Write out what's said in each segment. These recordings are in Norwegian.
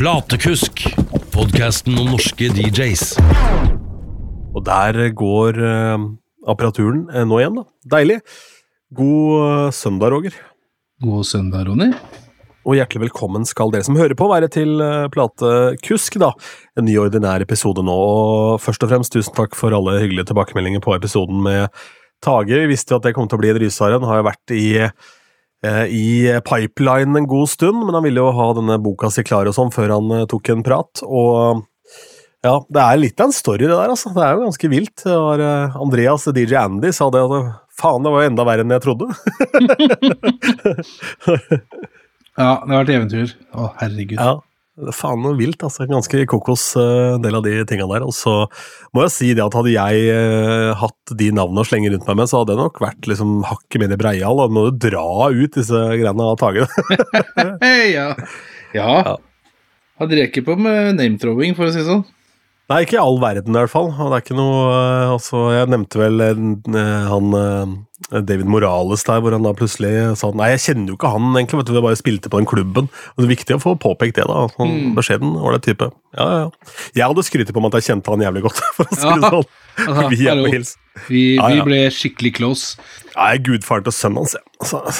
Platekusk, podkasten om norske DJs. Og der går eh, apparaturen eh, nå igjen, da. Deilig. God eh, søndag, Roger. God søndag, Ronny. Og hjertelig velkommen skal dere som hører på være til eh, Platekusk, da. En ny ordinær episode nå. Og først og fremst tusen takk for alle hyggelige tilbakemeldinger på episoden med Tage. Vi visste jo at det kom til å bli en rysare. Den har jo vært i, eh, i pipeline en god stund, men han ville jo ha denne boka si klar og sånn før han eh, tok en prat. Og ja, det er litt av en story, det der, altså. Det er jo ganske vilt. Var, eh, Andreas, DJ Andy, sa det at faen, det var jo enda verre enn jeg trodde. Ja, det har vært eventyr. Å, herregud. Ja, faen noe vilt, altså. Ganske kokos en del av de tinga der. Og så må jeg si det at hadde jeg eh, hatt de navnene å slenge rundt meg med, så hadde jeg nok vært liksom hakket i Breial, og må du dra ut disse greiene av Tage. Ja. ja. Ja. Han reker på med name-throwing, for å si det sånn. Nei, ikke i all verden i hvert fall. Og Det er ikke noe eh, Altså, jeg nevnte vel eh, han eh, David Morales der, hvor han da plutselig sa Nei, jeg kjenner jo ikke han, egentlig, vet du, jeg bare spilte på den klubben. Og Det er viktig å få påpekt det, da. Sånn Mm. Beskjeden, ålreit type. Ja, ja, ja. Jeg hadde skrytt på meg at jeg kjente han jævlig godt, for å si det Ja. sånn. Altså, Vi er på hils. Vi, Ja, vi ble skikkelig close. Ja, jeg er gudfaren til sønnen hans, jeg. Altså.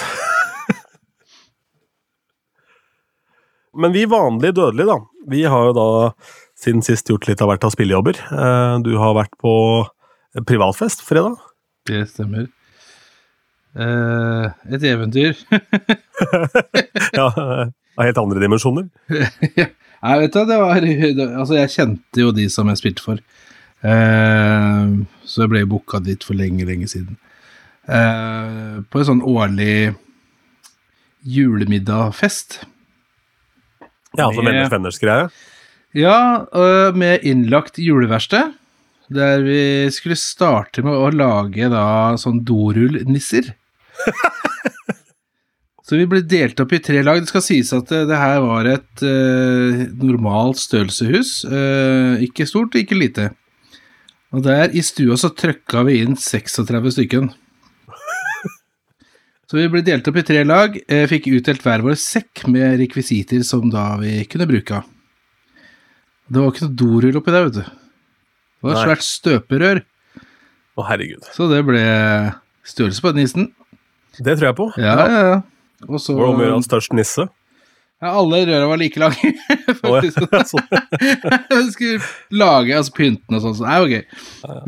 Men vi vanlige dødelige, da. Vi har jo da siden sist gjort litt av hvert av spillejobber. Eh, Du har vært på privatfest fredag. Det stemmer. Eh, et eventyr. Ja, av helt andre dimensjoner. Nei, vet du, det var Altså, jeg kjente jo de som jeg spilte for. Eh, så jeg ble booka dit for lenge, lenge siden. Eh, på en sånn årlig julemiddagfest. Ja, altså venners venners greie. Ja, øh, med innlagt juleverksted. Der vi skulle starte med å lage da sånn dorullnisser. Så vi ble delt opp i tre lag. Det skal sies at det, det her var et uh, normalt størrelseshus. Uh, ikke stort, ikke lite. Og der i stua så trøkka vi inn 36 stykken. Så vi ble delt opp i tre lag, uh, fikk utdelt hver vår sekk med rekvisitter som da vi kunne bruke av. Det var ikke noe dorull oppi der, vet du. Det var et Nei. svært støperør, Å, herregud. så det ble størrelse på nissen. Det tror jeg på. Ja, ja, ja. Og så Hvor om å gjøre størst nisse. ja, Alle røra var like lange, Å, Oh, ja. Sånn. Skulle lage altså pynten og sånn, så det var gøy.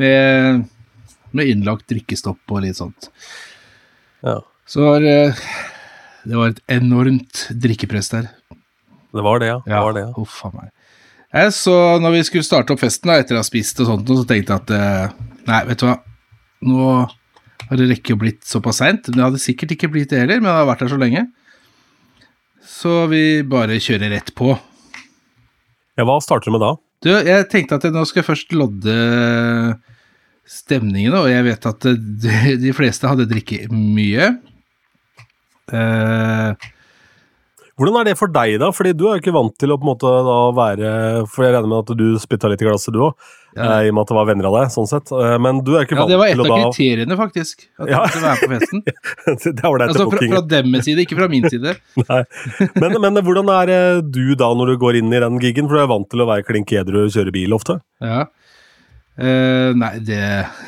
Med, med innlagt drikkestopp og litt sånt. Ja, Så var det Det var et enormt drikkepress der. det var det, ja. Det var det, ja. Huff a meg. Eh, Så når vi skulle starte opp festen da, etter å ha spist og sånt, så tenkte jeg at eh, Nei, vet du hva, nå har det rekke blitt såpass seint. Det hadde sikkert ikke blitt det heller, men det har vært her så lenge. Så vi bare kjører rett på. ja. Hva starter du med da? Du, jeg tenkte at jeg nå skal jeg først lodde stemningene, og jeg vet at eh, de, de fleste hadde drikket mye. Eh, Hvordan er det for deg, da? Fordi du er jo ikke vant til å på en måte da være For jeg regner med at du spytta litt i glasset, du òg, Ja. i og med at det var venner av deg, sånn sett. Eh, Men du er ikke ja, vant det var et av da kriteriene, faktisk. At jeg Ja. skulle være på festen. Det var det Altså fra, fra deres side, ikke fra min side. Nei. Men, men hvordan er eh, du da når du går inn i den gigen? For du er vant til å være klink edru og kjøre bil ofte. Ja. Uh, nei, det,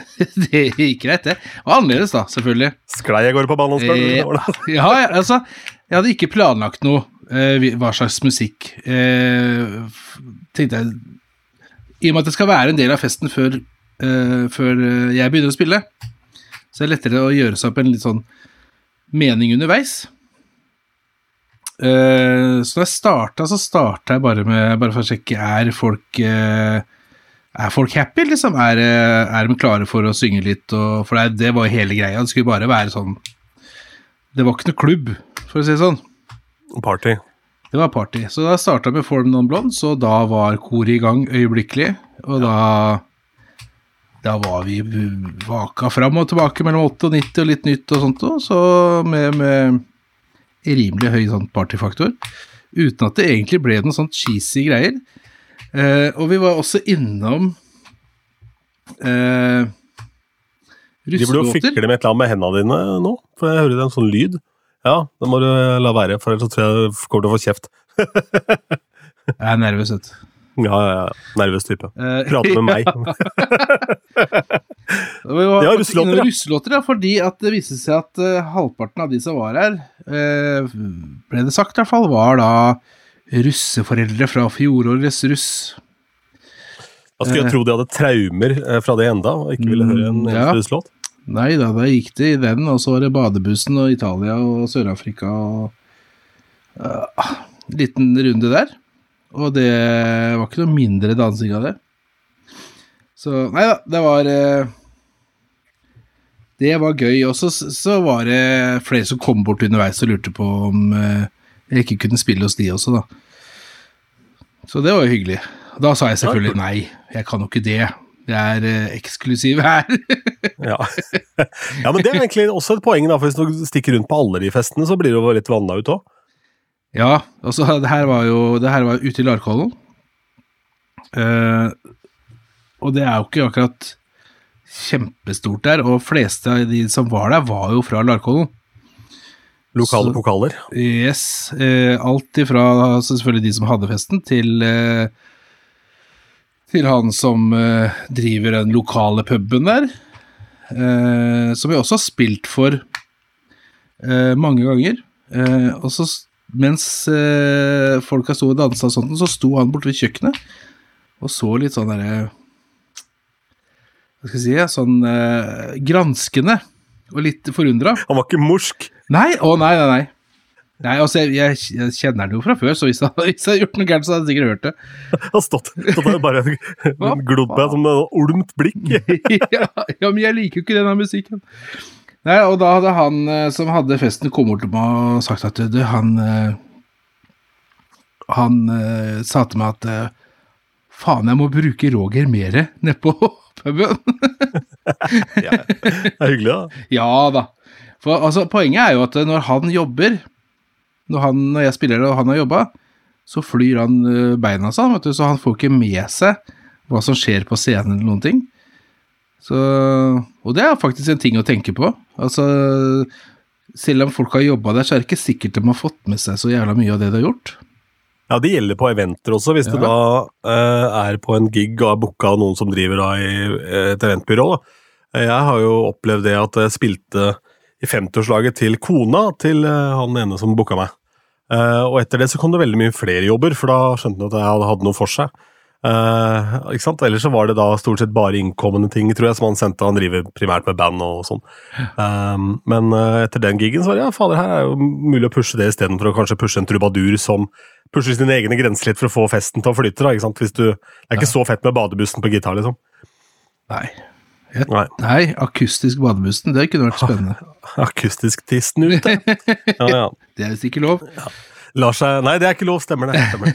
det gikk greit, det. Det var annerledes, da, selvfølgelig. Sklei jeg går på banen, spør? Eh, Det var det. ja, altså, jeg hadde ikke planlagt noe, eh, hva slags musikk. Eh, tenkte jeg I og med at det skal være en del av festen før, eh, før eh, jeg begynner å spille, så er det lettere å gjøre seg opp en litt sånn mening underveis. Eh, så da jeg starta, så starta jeg bare med Bare for å sjekke er folk eh, Er folk happy, liksom? Er, er de klare for å synge litt? Og, for det, det var hele greia. Det skulle bare være sånn Det var ikke noe klubb, for å si det sånn. Party. Det var party. Så da starta med Form Non Blondes, og da var koret i gang øyeblikkelig. Og da Da var vi vaka fram og tilbake mellom 8 og 90 og litt nytt og sånt, òg, så med, med rimelig høy sånn partyfaktor. Uten at det egentlig ble noen sånn cheesy greier. Eh, og vi var også innom eh, De burde jo fikle med et eller annet med hendene dine nå, for jeg hører en sånn lyd. Ja, det må du la være, for ellers tror jeg du kommer til å få kjeft. Jeg er nervøs, vet du. Ja, ja, ja. Nervøs type. Eh, Prate med meg. Det var Ja, russelåter, ja. russelåter, ja, fordi at det viste seg at uh, halvparten av de som var her, uh, ble det sagt i hvert fall, var da russeforeldre fra fjorårets russ. Da skulle jeg tro de hadde traumer eh, fra det enda, og ikke ville høre en Mm, ja. russelåt. Nei da, da gikk det i den, og så var det badebussen og Italia og Sør-Afrika og uh, Liten runde der. Og det var ikke noe mindre dansing av det. Så nei da, det var uh, Det var gøy. Og så, så var det flere som kom bort underveis og lurte på om uh, jeg ikke kunne spille hos de også, da. Så det var jo hyggelig. Da sa jeg selvfølgelig nei, jeg kan jo ikke det. Jeg er eh, eksklusiv her. Ja. ja, men det er egentlig også et poeng, da, for hvis du stikker rundt på alle de festene, så blir du litt vanna ut òg. Ja, altså det her var jo det her var ute i Larkollen. Eh, og det er jo ikke akkurat kjempestort der, og fleste av de som var der, var jo fra Larkollen. Lokale Så- pokaler. Yes. Eh, alt ifra altså selvfølgelig de som hadde festen, til eh, til han som eh, driver den lokale puben der. Eh, som vi også har spilt for eh, mange ganger. Eh, og så mens eh, folka sto og dansa og sånt, så sto han borte ved kjøkkenet og så litt sånn derre Hva skal jeg si? Sånn eh, granskende og litt forundra. Han var ikke morsk. Nei, å nei, nei, nei. Nei, altså, jeg, jeg, jeg kjenner den jo fra før, så hvis jeg, hvis jeg hadde gjort noe gærent, så hadde jeg sikkert hørt det. Jeg har stått, stått der bare glodd deg som et olmt blikk. ja, ja, men jeg liker jo ikke denne musikken. Nei, og da hadde han eh, som hadde festen kommet bort til meg og sagt at du, han eh, Han eh, sa til meg at faen, jeg må bruke Roger mere nedpå puben. Ja, det er hyggelig, da. ja da. For altså, poenget er jo at når han jobber, når, han, når jeg spiller og han har jobba, så flyr han eh, beina sånn, vet du, så han får ikke med seg hva som skjer på scenen eller noen ting. Så, og det er faktisk en ting å tenke på. Altså, selv om folk har jobba der, så er det ikke sikkert de har fått med seg så jævla mye av det de har gjort. Ja, det gjelder på eventer også. Hvis du da eh, er på en gig og har booka noen som driver da i eh, et eventbyrå. Da. Jeg har jo opplevd det at jeg spilte i 50-årslaget til kona til eh, han ene som booka meg. Eh, og etter det så kom det veldig mye flere jobber, for da skjønte han at jeg hadde noe for seg. Uh, ikke sant? Ellers så var det da stort sett bare innkommende ting, tror jeg, som han sendte. Han driver primært med band og sånn. Um, men uh, etter den gigen så var det ja, fader, her er jo mulig å pushe det istedenfor å kanskje pushe en trubadur som pusher sine egne grenser litt for å få festen til å flyte. da, ikke sant? Hvis du, det er ikke så fett med badebussen på gitar, liksom. Nei. Nei. Nei, akustisk badebusten. det kunne vært spennende. Akustisk til snute. Ja, ja. Det er visst ikke lov. Lar seg Nei, det er ikke lov, stemmer det. Stemmer.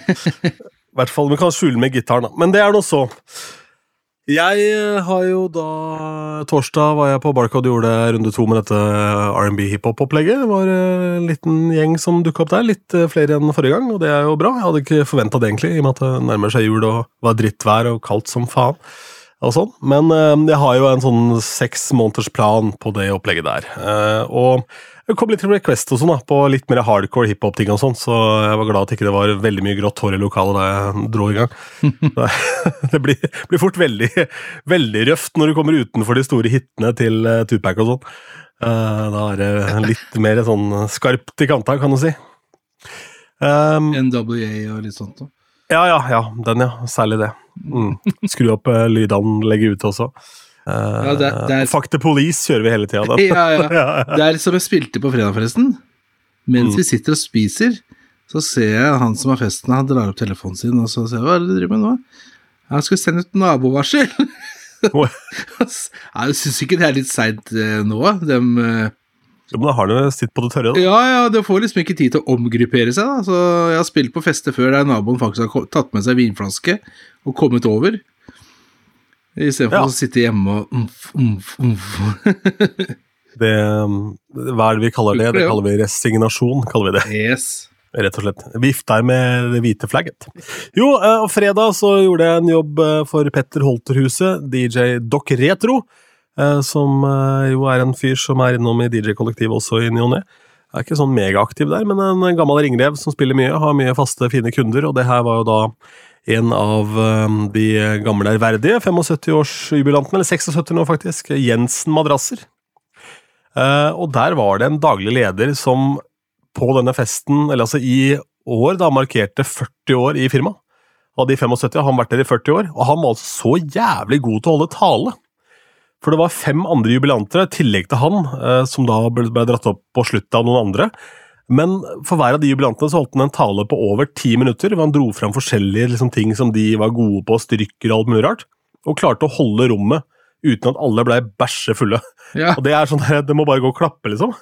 I hvert fall, vi kan skjule med gitaren, da. Men det er nå så. Jeg eh, har jo da Torsdag var jeg på Barcode og gjorde runde to med dette R&B hiphop-opplegget. Det var eh, en liten gjeng som dukka opp der. Litt eh, flere enn forrige gang, og det er jo bra. Jeg hadde ikke forventa det, egentlig, i og med at det nærmer seg jul og var drittvær og kaldt som faen. Og sånn. Men eh, jeg har jo en sånn seks måneders plan på det opplegget der. Eh, og det kom litt request og sånn da, på litt mer hardcore hiphop-ting og sånn, så jeg var glad at ikke det var veldig mye grått hår i lokalet da jeg dro i gang. det blir, blir fort veldig, veldig røft når du kommer utenfor de store hitene til uh, Tupac og sånn. Eh, da er det litt mer sånn skarpt i kanta, kan du si. Um, NWA og litt sånt. da. ja, ja, ja. Den, ja. Særlig det. Mm. Skru opp uh, lydanlegget ute også. Uh, Ja, det- det er- Fuck the police kjører vi hele tida. Ja, ja. Det er som jeg spilte på fredag, forresten. Mens vi sitter og spiser, så ser jeg han som har festen, han drar opp telefonen sin, og så ser jeg, hva er det du driver med nå? Han skulle sende ut nabovarsel. Jeg syns ikke det er litt seint eh, nå. de Men da har du sitt på det tørre. da. ja, ja, det får liksom ikke tid til å omgruppere seg. da. Så Jeg har spilt på fester før der naboen faktisk har tatt med seg vinflaske og kommet over. Istedenfor Ja. å sitte hjemme og umf, umf, umf. Det, um, hva er det vi kaller det? Det kaller vi resignasjon. kaller vi det. Yes. Rett og slett. Vifter med det hvite flagget. Jo, eh, og fredag så gjorde jeg en jobb eh, for Petter Holterhuset, DJ Doc Retro, som eh, jo er en fyr som er innom i DJ-kollektivet også i ny og ne. er ikke sånn megaaktiv der, men en gammel ringrev som spiller mye, har mye faste, fine kunder, og det her var jo da en av um, de gamle ærverdige 75-årsjubilantene, eller 76 nå faktisk, Jensen Madrasser. Og der var det en daglig leder som på denne festen, eller altså i år, da markerte 40 år i firmaet. Av de 75 har han vært der i 40 år, og han var altså så jævlig god til å holde tale. For det var fem andre jubilanter i tillegg til han, uh, som da ble, dratt opp på sluttet av noen andre. Men for hver av de jubilantene så holdt han en tale på over ti minutter, hvor han dro fram forskjellige liksom, ting som de var gode på, strykker og alt mulig rart, og klarte å holde rommet uten at alle blei bæsje fulle. Ja. Og det er sånn, det må bare gå og klappe, liksom.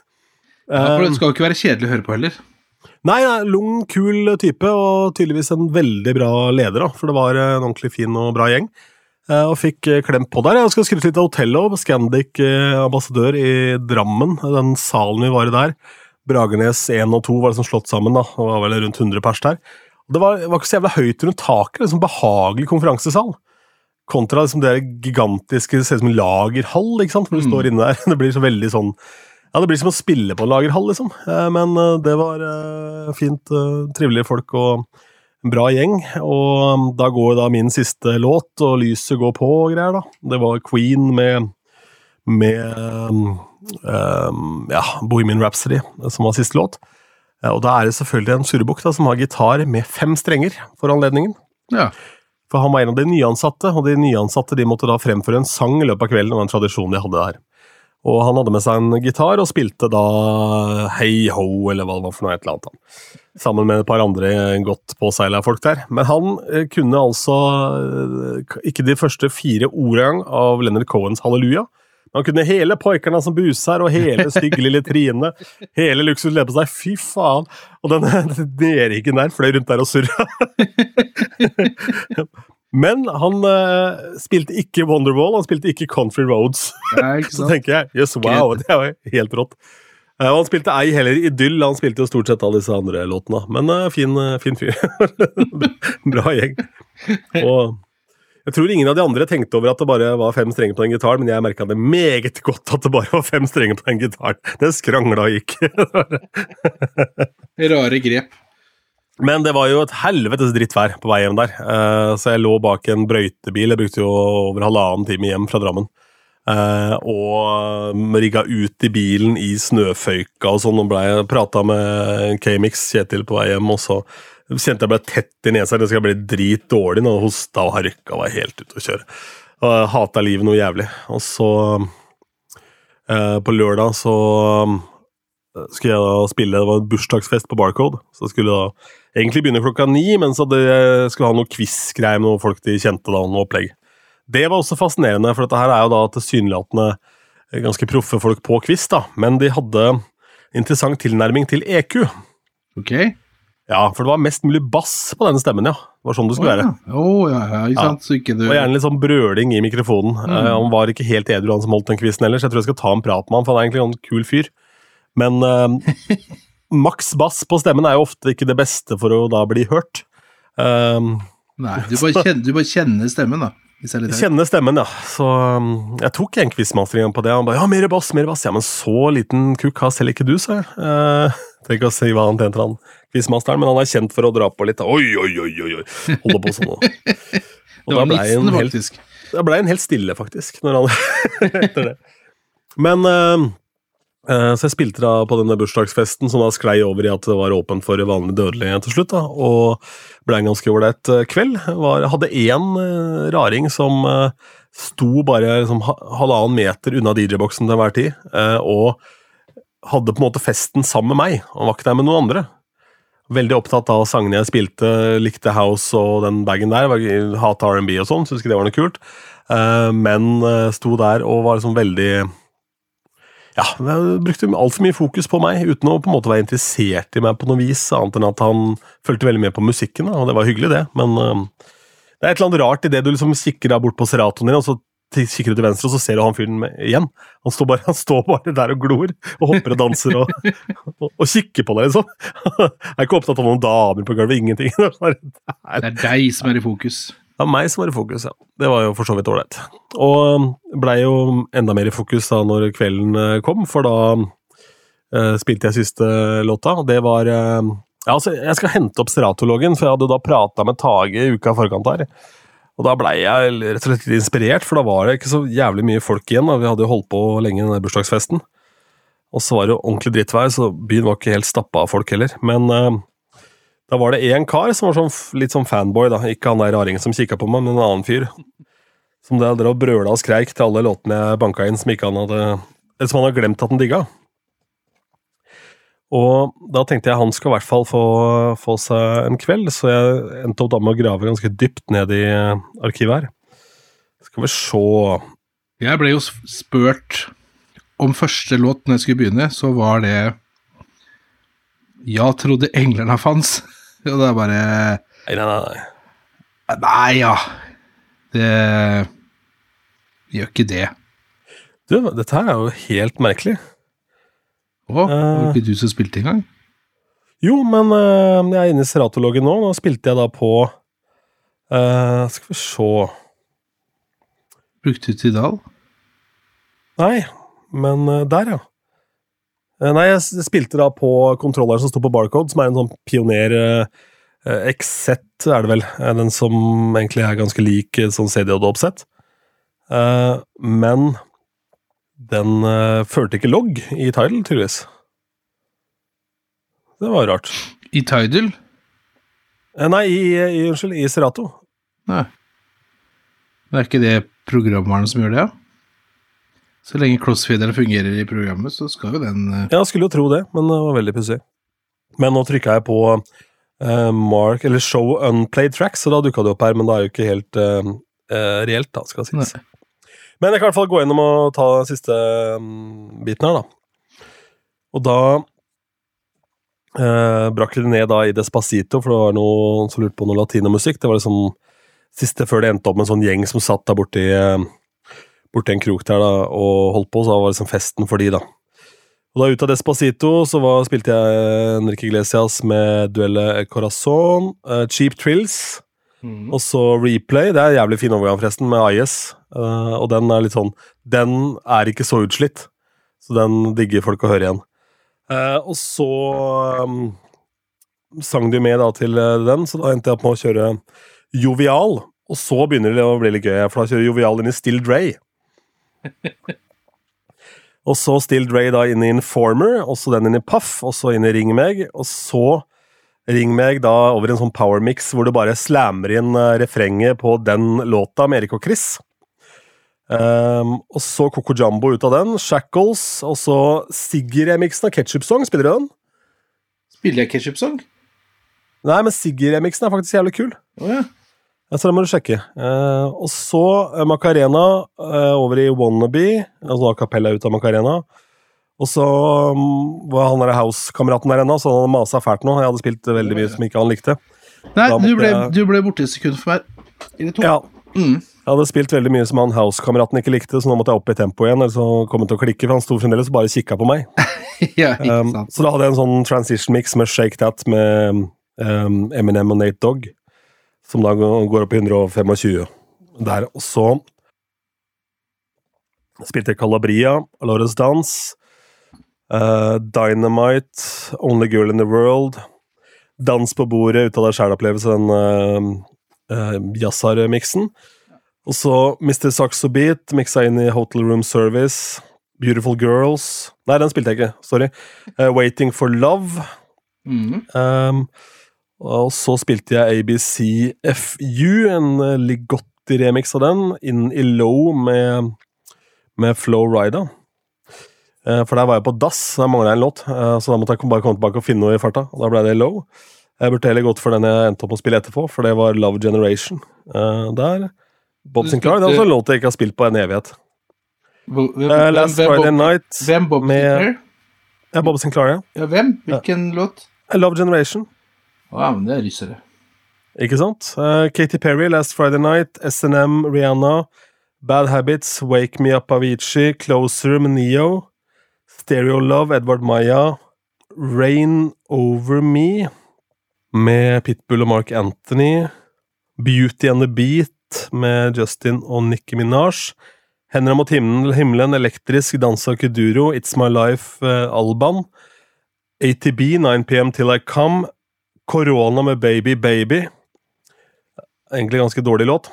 ja, for Eh, Det skal jo ikke være kjedelig å høre på heller. Nei, nei, lung, kul type, og tydeligvis en veldig bra leder, da, for det var en ordentlig fin og bra gjeng. Eh, Og fikk klemt på der. Jeg skal skryte litt av hotellet òg. Scandic eh, ambassadør i Drammen, den salen vi var i der. Bragernes 1 og 2 var liksom slått sammen, da. Det var vel rundt 100 pers der. Det var, var ikke så jævla høyt rundt taket, liksom behagelig konferansesal. Kontra liksom det gigantiske, det ser ut som en lagerhall, ikke sant, hvor du Mm. står inne der. Det blir så veldig sånn Ja, det blir som å spille på en lagerhall, liksom. Eh, Men eh, det var eh, fint, eh, trivelige folk og bra gjeng. Og um, da går da min siste låt, og lyset går på og greier, da. Det var Queen med med um, um, ja, Bohemian Rhapsody, som var siste låt. Og da er det selvfølgelig en surrebukk som har gitar med fem strenger for anledningen. Ja. For han var en av de nyansatte, og de nyansatte de måtte da fremføre en sang i løpet av kvelden. Var en tradisjon de hadde der. Og han hadde med seg en gitar og spilte da Hey Ho, eller hva det var for noe, et eller annet. Sammen med et par andre godt påseila folk der. Men han eh, kunne altså eh, ikke de første fire ordene av Leonard Cohens Halleluja. Men han kunne hele poikerna som buser, og hele stygge lille Trine. Hele Luksus seg. Fy faen! Og den, den der fløy rundt der og surra. Men han uh, spilte ikke Wonderwall, han spilte ikke Country Roads. ja, ikke Så tenker jeg yes, wow, det er jo helt rått. Uh, han spilte ei heller Idyll, han spilte jo stort sett alle disse andre låtene. Men uh, fin, fin fyr. Bra gjeng. Og jeg tror ingen av de andre tenkte over at det bare var fem strenger på den gitaren, men jeg merka det meget godt at det bare var fem strenger på den gitaren. Den skrangla og gikk. Rare grep. Men det var jo et helvetes drittvær på vei hjem der, eh, så jeg lå bak en brøytebil. Jeg brukte jo over halvannen time hjem fra Drammen. Eh, og rigga ut i bilen i snøføyka og sånn, og blei prata med K-Mix, Kjetil, på vei hjem, og så kjente jeg ble tett i nesa. Det skal bli dritdårlig når jeg hosta og harka var helt ute å kjøre. Og jeg hata livet noe jævlig. Og så, eh, på lørdag så skulle jeg da spille, det var en bursdagsfest på Barcode, så jeg skulle da egentlig begynne klokka ni, men så jeg skulle ha noe quiz-greier med noen folk de kjente, da, noe opplegg. Det var også fascinerende, for dette her er jo da tilsynelatende ganske proffe folk på quiz, da, men de hadde interessant tilnærming til EQ. Ok. Ja, for det var mest mulig bass på denne stemmen, ja. Det var sånn det skulle være. Oh, ja, ja, ikke Ja. sant. Så ikke du Og gjerne litt sånn brøling i mikrofonen. Mm. Uh, han var ikke helt edru, han som holdt den quizen ellers. Jeg tror jeg skal ta en prat med han, for han er egentlig en kul fyr. Men uh, maks bass på stemmen er jo ofte ikke det beste for å da bli hørt. Um, Nei, du bare, kjenner, du bare kjenner stemmen, da. Er. Kjenner stemmen, ja. Så um, jeg tok en quizmaster på det. Han bare 'ja, mer bass, mer bass'. Ja, men så liten kukk har selv ikke du, sa jeg. Uh, Trenger ikke å si hva han tjente, han quizmasteren, men han er kjent for å dra på litt. Oi, oi, oi, oi. Holde på sånn. Og, Det var ble nissen, en helt, faktisk. da ble en helt stille, faktisk, når han etter det. Men uh, Så jeg spilte da på denne bursdagsfesten, som da sklei over i at det var åpent for vanlig dødelige til slutt. da, Og ble en ganske ålreit uh, kveld. Var, hadde én uh, raring som sto bare liksom, halvannen meter unna DJ-boksen til enhver tid, og hadde på en måte festen sammen med meg. Han var ikke der med noen andre. Veldig opptatt av sangene jeg spilte, likte house og den bagen der. Hata R&B og sånn, syntes ikke det var noe kult. Eh, men eh, sto der og var liksom veldig Ja, jeg brukte altfor mye fokus på meg, uten å på en måte være interessert i meg på noe vis, annet enn at han fulgte veldig med på musikken, og det var hyggelig, det. Men uh, det er et eller annet rart i det du liksom kikker deg bort på seratoen din, og så kikker du til venstre, og så ser du han fyren igjen. Han står, bare, han står bare der og glor, og hopper og danser og, og, og kikker på deg, liksom. Jeg er ikke opptatt av noen damer på gulvet, ingenting. Det er Det er deg som er i fokus. det er meg som er i fokus, ja. Det var jo for så vidt ålreit. Og blei jo enda mer i fokus da når kvelden eh, kom, for da eh, spilte jeg siste låta. og Det var eh, ja, altså, Jeg skal hente opp Stratologen, for jeg hadde da prata med Tage i uka i forkant her. Og da blei jeg rett og slett litt inspirert, for da var det ikke så jævlig mye folk igjen. Da. Vi hadde jo holdt på lenge i den bursdagsfesten. Og så var det jo ordentlig drittvær, så byen var ikke helt stappa av folk heller. Men eh, da var det én kar som var sånn, litt sånn fanboy, da. Ikke han der raringen som kikka på meg, men en annen fyr. Som det drev og brøla og skreik til alle låtene jeg banka inn som han hadde som han hadde glemt at han digga. Og da tenkte jeg han skal i hvert fall få, få seg en kveld, så jeg endte opp da med å grave ganske dypt ned i arkivet her. Skal vi se Jeg ble jo spurt om første låt når jeg skulle begynne, så var det Ja, trodde englene fantes. Og det er bare Nei, nei, nei. Nei, ja. Det gjør ikke det. Du, dette her er jo helt merkelig. Å, det var ikke du som spilte engang? Jo, men eh, jeg er inne i Seratologgen nå. Nå spilte jeg da på uh, Skal vi se Brukte du Tidal? Nei, men uh, der, ja. Eh, Nei, jeg spilte da på kontrolleren som sto på Barcode, som er en sånn pioner eh, XZ, er det vel. Eh, Den som egentlig er ganske lik sånn CDOD-oppsett. Eh, men den eh, førte ikke logg i Tidal, tydeligvis. Det var rart. I Tidal? Eh, Nei, i, i, unnskyld, i Serato. Nei. Det er ikke det programvaren som gjør det, ja? Så lenge crossfeederen fungerer i programmet, så skal jo den uh... Ja, jeg skulle jo tro det, men det var veldig pussig. Men nå trykka jeg på uh, Mark, eller Show Unplayed Tracks, så da dukka det opp her, men det er jo ikke helt uh, reelt, da, skal sies. si. Men jeg kan i hvert fall gå gjennom og ta siste um, biten her, da. Og da brakk det ned da i Despacito, for det var noen som lurte på noe latinomusikk. Det var liksom siste før det endte opp med en sånn gjeng som satt der borte eh, borti en krok der da, og holdt på, så da var det liksom festen for de, da. Og da ut av Despacito så var, spilte jeg Enrique Iglesias med Duelle Corazon, uh, Cheap Trills, og så Replay. Det er en jævlig fin overgang, forresten, med IS. Uh, og den er litt sånn Den er ikke så utslitt, så den digger folk å høre igjen. Uh, og så um, sang de med da til eh, den, så da endte jeg opp med å kjøre Jovial. Og så begynner det å bli litt gøy, for da kjører Jovial inn i Still Dre. Og så Still Dre da inn i Informer, og så den inn i Puff, og så inn i Ring meg, og så Ring meg da over en sånn powermix hvor du bare slammer inn eh, refrenget på den låta med Erik og Chris. Um, og så Coco Jumbo ut av den, Shackles, og så Siggy-remiksen av Ketchup Song. Spiller du den? Spiller jeg Ketchup Song? Nei, men Siggy-remiksen er faktisk jævlig kul. Oh, ja. Ja, så det må du sjekke. Eh, og så eh, Macarena eh, over i Wannabe, altså a cappella ut av Macarena. Og så um, var han der house-kameraten der ennå, så han hadde masa fælt nå. Jeg hadde spilt veldig mye som ikke han likte. Nei, du ble, jeg- du ble borte et sekund for meg. Eller to. Ja, Mm. jeg hadde spilt veldig mye som han house-kameraten ikke likte, så nå måtte jeg opp i tempo igjen. Eller så kom han til å klikke, for han sto fremdeles og bare kikka på meg. ja, Um, så da hadde jeg en sånn transition mix med Shake That med um, Eminem og Nate Dogg, som da går opp i 125 der. Og så spilte Calabria, Alores Dance, uh, Dynamite, Only Girl in the World, Dans på bordet ut av deg sjæl-opplevelse, den uh, uh, Yassar-miksen. Og så Mr. Saxo Beat, miksa inn i Hotel Room Service. Beautiful Girls Nei, den spilte jeg ikke. Sorry. Uh, Waiting for Love. Mm. Um, og så spilte jeg ABCFU, en uh, Ligotti-remix av den, inn i Low med, med Flow Rida. Eh, for der var jeg på dass, der mangla jeg en låt, eh, så da måtte jeg bare komme tilbake og finne noe i farta. og Da ble det Low. Jeg burde heller gått for den jeg endte opp med å spille etterpå, for det var Love Generation. Eh, der Bob Sinclair. Det er også en låt jeg ikke har spilt på en evighet. Hvem, hvem, Eh, Last hvem, Friday Bob, Night hvem Bob med- Sinclair? Ja, Bob Sinclair, ja. Ja, hvem? Hvilken låt? Love Generation. Ja, men det er russere. Ikke sant? Uh, Katy Perry, Last Friday Night, SNM, Rihanna, Bad Habits, Wake Me Up Avicii, Closer med Neo, Stereo Love, Edvard Maya, Rain Over Me med Pitbull og Mark Anthony, Beauty and the Beat med Justin og Nicki Minaj, Hender mot himmelen, himmelen Elektrisk, Dansa Kuduro, It's My Life, uh, Alban. ATB, 9pm Till I Come. Korona med Baby Baby. Egentlig ganske dårlig låt.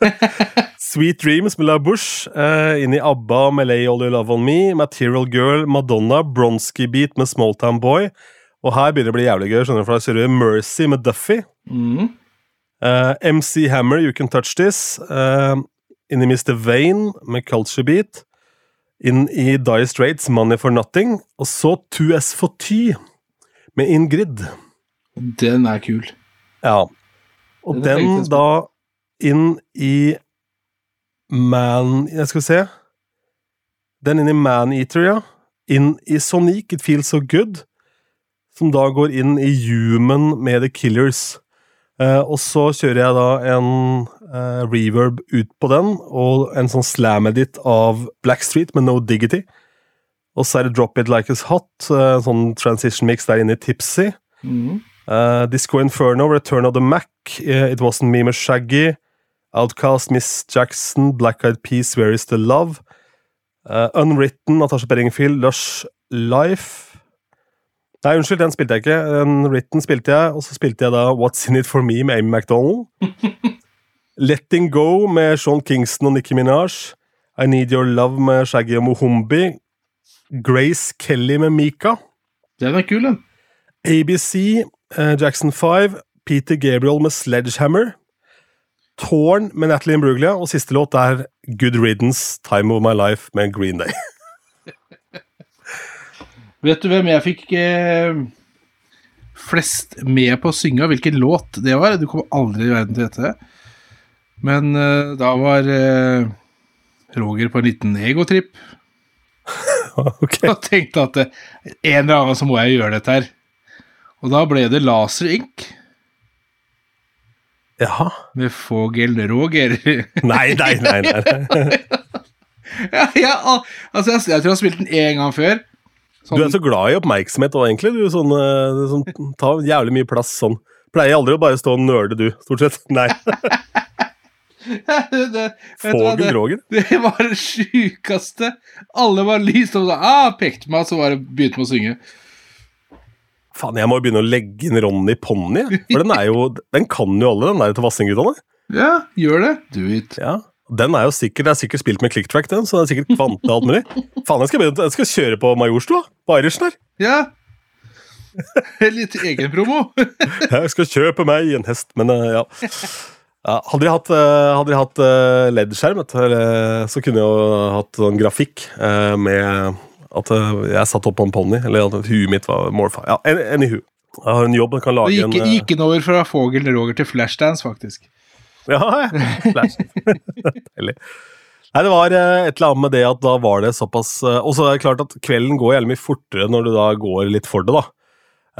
Sweet Dreams med La Bush. Eh, inn i ABBA med Lay All You Love On Me. Material Girl, Madonna. Bronski Beat med Small Town Boy. Og her begynner det å bli jævlig gøy, skjønner du, for kjører vi Mercy med Duffy. Mm. Eh, MC Hammer, You Can Touch This. Uh, inn i Mr. Vane med Culture Beat. Inn i Dire Straits, Money for Nothing. Og så 2S for Ty med Ingrid. Den er kul. Ja. Og Den den da inn i Man Jeg skal se. Den inn i Maneater, ja. Inn i Sonic, It Feels So Good. Som da går inn i Human med The Killers. Eh, og så kjører jeg da en eh, reverb ut på den, og en sånn slam-edit av Blackstreet med No Diggity. Og så er det Drop It Like It's Hot, eh, sånn transition mix der inne i Tipsy. Mm. Uh, Disco Inferno, Return of the Mac, uh, It Wasn't Me med Shaggy, Outcast, Miss Jackson, Black Eyed Peas, Where Is The Love, uh, Unwritten, Natasha Bedingfield, Lush Life Nei, unnskyld, den spilte jeg ikke. Unwritten spilte jeg, og så spilte jeg da What's In It For Me med Amy MacDonald. Letting Go med Sean Kingston og Nicki Minaj. I Need Your Love med Shaggy og Mohombi. Grace Kelly med Mika. Den er kul, den. ABC, eh, Jackson 5, Peter Gabriel med Sledgehammer, Torn med Natalie Imbruglia, og siste låt er Good Riddance, Time of My Life med Green Day. Vet du hvem jeg fikk eh, flest med på å synge, og hvilken låt det var? Du kommer aldri i verden til dette. Men eh, da var eh, Roger på en liten egotripp okay. og tenkte at eh, en eller annen så må jeg gjøre dette her. Og da ble det Laser Ink Jaha. med Fogel Roger. Nei, nei, nei. nei. ja, ja, altså, jeg, jeg tror jeg har spilt den én gang før. Du er så glad i oppmerksomhet òg, egentlig. Du sånn, eh, sånn, tar jævlig mye plass sånn. Pleier aldri å bare stå og nøle, du, stort sett. Nei. Fogel Roger. Det var det sjukeste. Alle var lyst og ah, pekte meg, så var det begynte med å synge. Faen, jeg må jo begynne å legge inn Ronny Ponni. For den er jo Den kan jo alle, den der til Vassendguttene. Ja, gjør det. Do it. Ja. Den er jo sikkert, det er sikkert spilt med clicktrack, den, så det er sikkert kvante alt mulig. Faen, jeg skal, begynne- jeg skal kjøre på Majorstua, på Irischen her. Ja. Litt egenpromo. Jeg skal kjøpe meg en hest, men eh, ja. ja hadde de hatt, eh, hadde de hatt eh, LED-skjerm, så kunne jeg jo hatt sånn grafikk med at eh, jeg satt opp på en ponni, eller at huet mitt var morfa. Ja, an- anywho. Jeg har en jobb, jeg kan lage gikk, en Du gikk en over fra Fogel Roger til Flashdance, faktisk. Ja, ja. Flash. Nei, det var eh, et eller annet med det at da var det såpass eh, Og så er det klart at kvelden går jævlig mye fortere når du da går litt for det, da.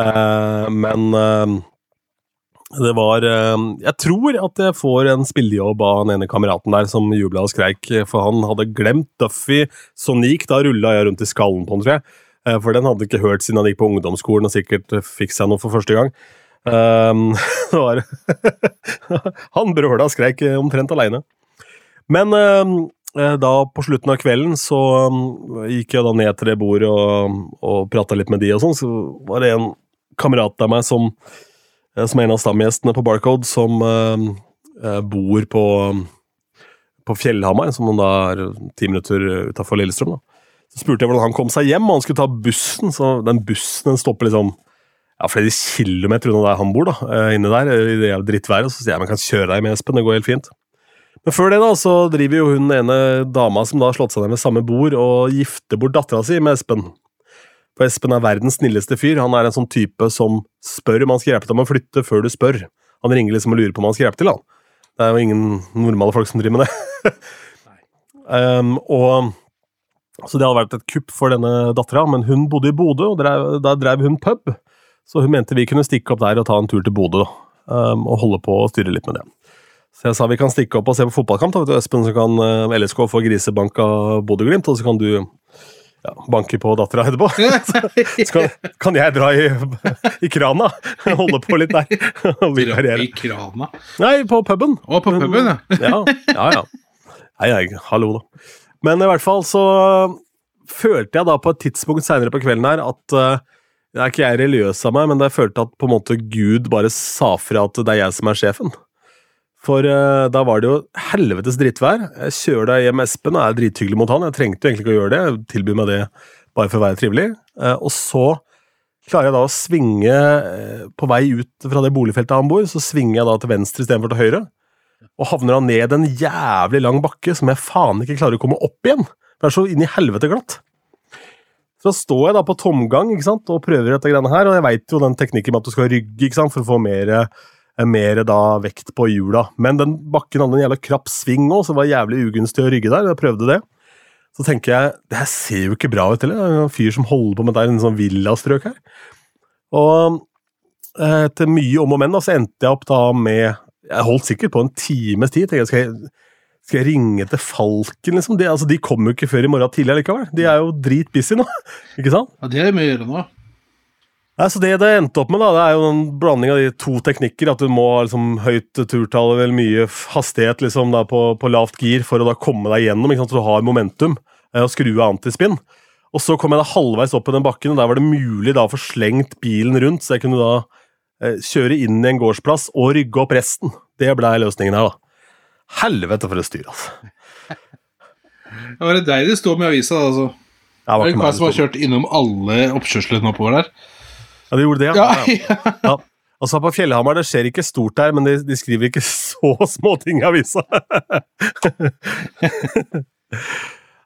Eh, men eh, det var eh, Jeg tror at jeg får en spillejobb av den ene kameraten der som jubla og skreik, for han hadde glemt Duffy Sonic. Da rulla jeg rundt i skallen på han, tror jeg. Eh, For den hadde ikke hørt siden han gikk på ungdomsskolen og sikkert fikk seg noe for første gang. Um, det var Han brøla og skreik eh, omtrent aleine. Men um, eh, da på slutten av kvelden så um, gikk jeg da ned til det bordet og, og prata litt med de og sånn, så var det en kamerat av meg som, eh, som er en av stamgjestene på Barcode, som um, eh, bor på, på Fjellhamar, som da er ti minutter utafor Lillestrøm. da. Så spurte jeg hvordan han kom seg hjem, og han skulle ta bussen. Så den bussen den stopper liksom ja, flere kilometer unna der han bor, da, eh, inne der, i det drittværet. Så sier jeg men kan kjøre deg med, Espen, det går helt fint. Men før det da, så driver jo hun ene dama som da har slått seg ned ved samme bord, og gifter bort dattera si med Espen. For Espen er verdens snilleste fyr. Han er en sånn type som spør om han skal hjelpe deg med å flytte før du spør. Han ringer liksom og lurer på om han skal hjelpe til, han. Det er jo ingen normale folk som driver med det. um, og så det hadde vært et kupp for denne dattera, men hun bodde i Bodø, og drev, der drev hun pub. Så hun mente vi kunne stikke opp der og ta en tur til Bodø. Um, og holde på og styre litt med det. Så jeg sa vi kan stikke opp og se på fotballkamp, da, vet du, Espen, så kan uh, LSK få grisebank av Bodø-Glimt, og så kan du ja, banker på dattera etterpå. Så kan, kan jeg dra i, i krana, holde på litt der. Dra. I krana. Nei, på puben. Å, på puben, ja. Ja, ja. ja. Nei, nei, hallo, da. Men i hvert fall så følte jeg da på et tidspunkt seinere på kvelden her at uh, Det er ikke jeg religiøs av meg, men jeg følte at på en måte Gud bare sa fra at det er jeg som er sjefen. For uh, da var det jo helvetes drittvær. Jeg kjører deg hjem Espen og er drithyggelig mot han. Jeg trengte jo egentlig ikke å gjøre det, jeg tilbyr meg det bare for å være trivelig. Uh, og så klarer jeg da å svinge på vei ut fra det boligfeltet han bor, så svinger jeg da til venstre istedenfor til høyre. Og havner da ned en jævlig lang bakke som jeg faen ikke klarer å komme opp igjen. Det er så inn i helvete glatt. Så står jeg da på tomgang ikke sant, og prøver dette greiene her, og jeg veit jo den teknikken med at du skal rygge ikke sant, for å få mer, mer da vekt på hjula. Men den bakken hadde en jævla krapp sving òg, så det var jævlig ugunstig å rygge der. Jeg prøvde det. Så tenker jeg det her ser jo ikke bra ut heller. Det er en fyr som holder på med det i en sånn villastrøk her. Og etter mye om og men så endte jeg opp da med Jeg holdt sikkert på en times tid. tenkte jeg, skal jeg skal jeg ringe til Falken, liksom? De, altså, de kommer jo ikke før i morgen tidlig likevel. De er jo dritbusy nå, ikke sant? Ja, det er mye å gjøre nå. Nei, så Det det endte opp med, da, det er jo en blanding av de to teknikker. At du må ha liksom, høyt turtall, eller mye hastighet liksom, da, på, på, lavt gir for å da komme deg gjennom, ikke sant? så du har momentum. Eh, og skru av antispinn. Og så kom jeg da halvveis opp i den bakken, og der var det mulig da å få slengt bilen rundt, så jeg kunne da eh, kjøre inn i en gårdsplass og rygge opp resten. Det blei løsningen her, da. Helvete for et styr, altså. Det var det deg det med i avisa, altså. Det er en kar som har kjørt innom alle oppkjørslene oppover der. Ja, de gjorde det, ja. ja. ja. Altså På Fjellhamar det skjer ikke stort der, men de, de skriver ikke så små ting i avisa.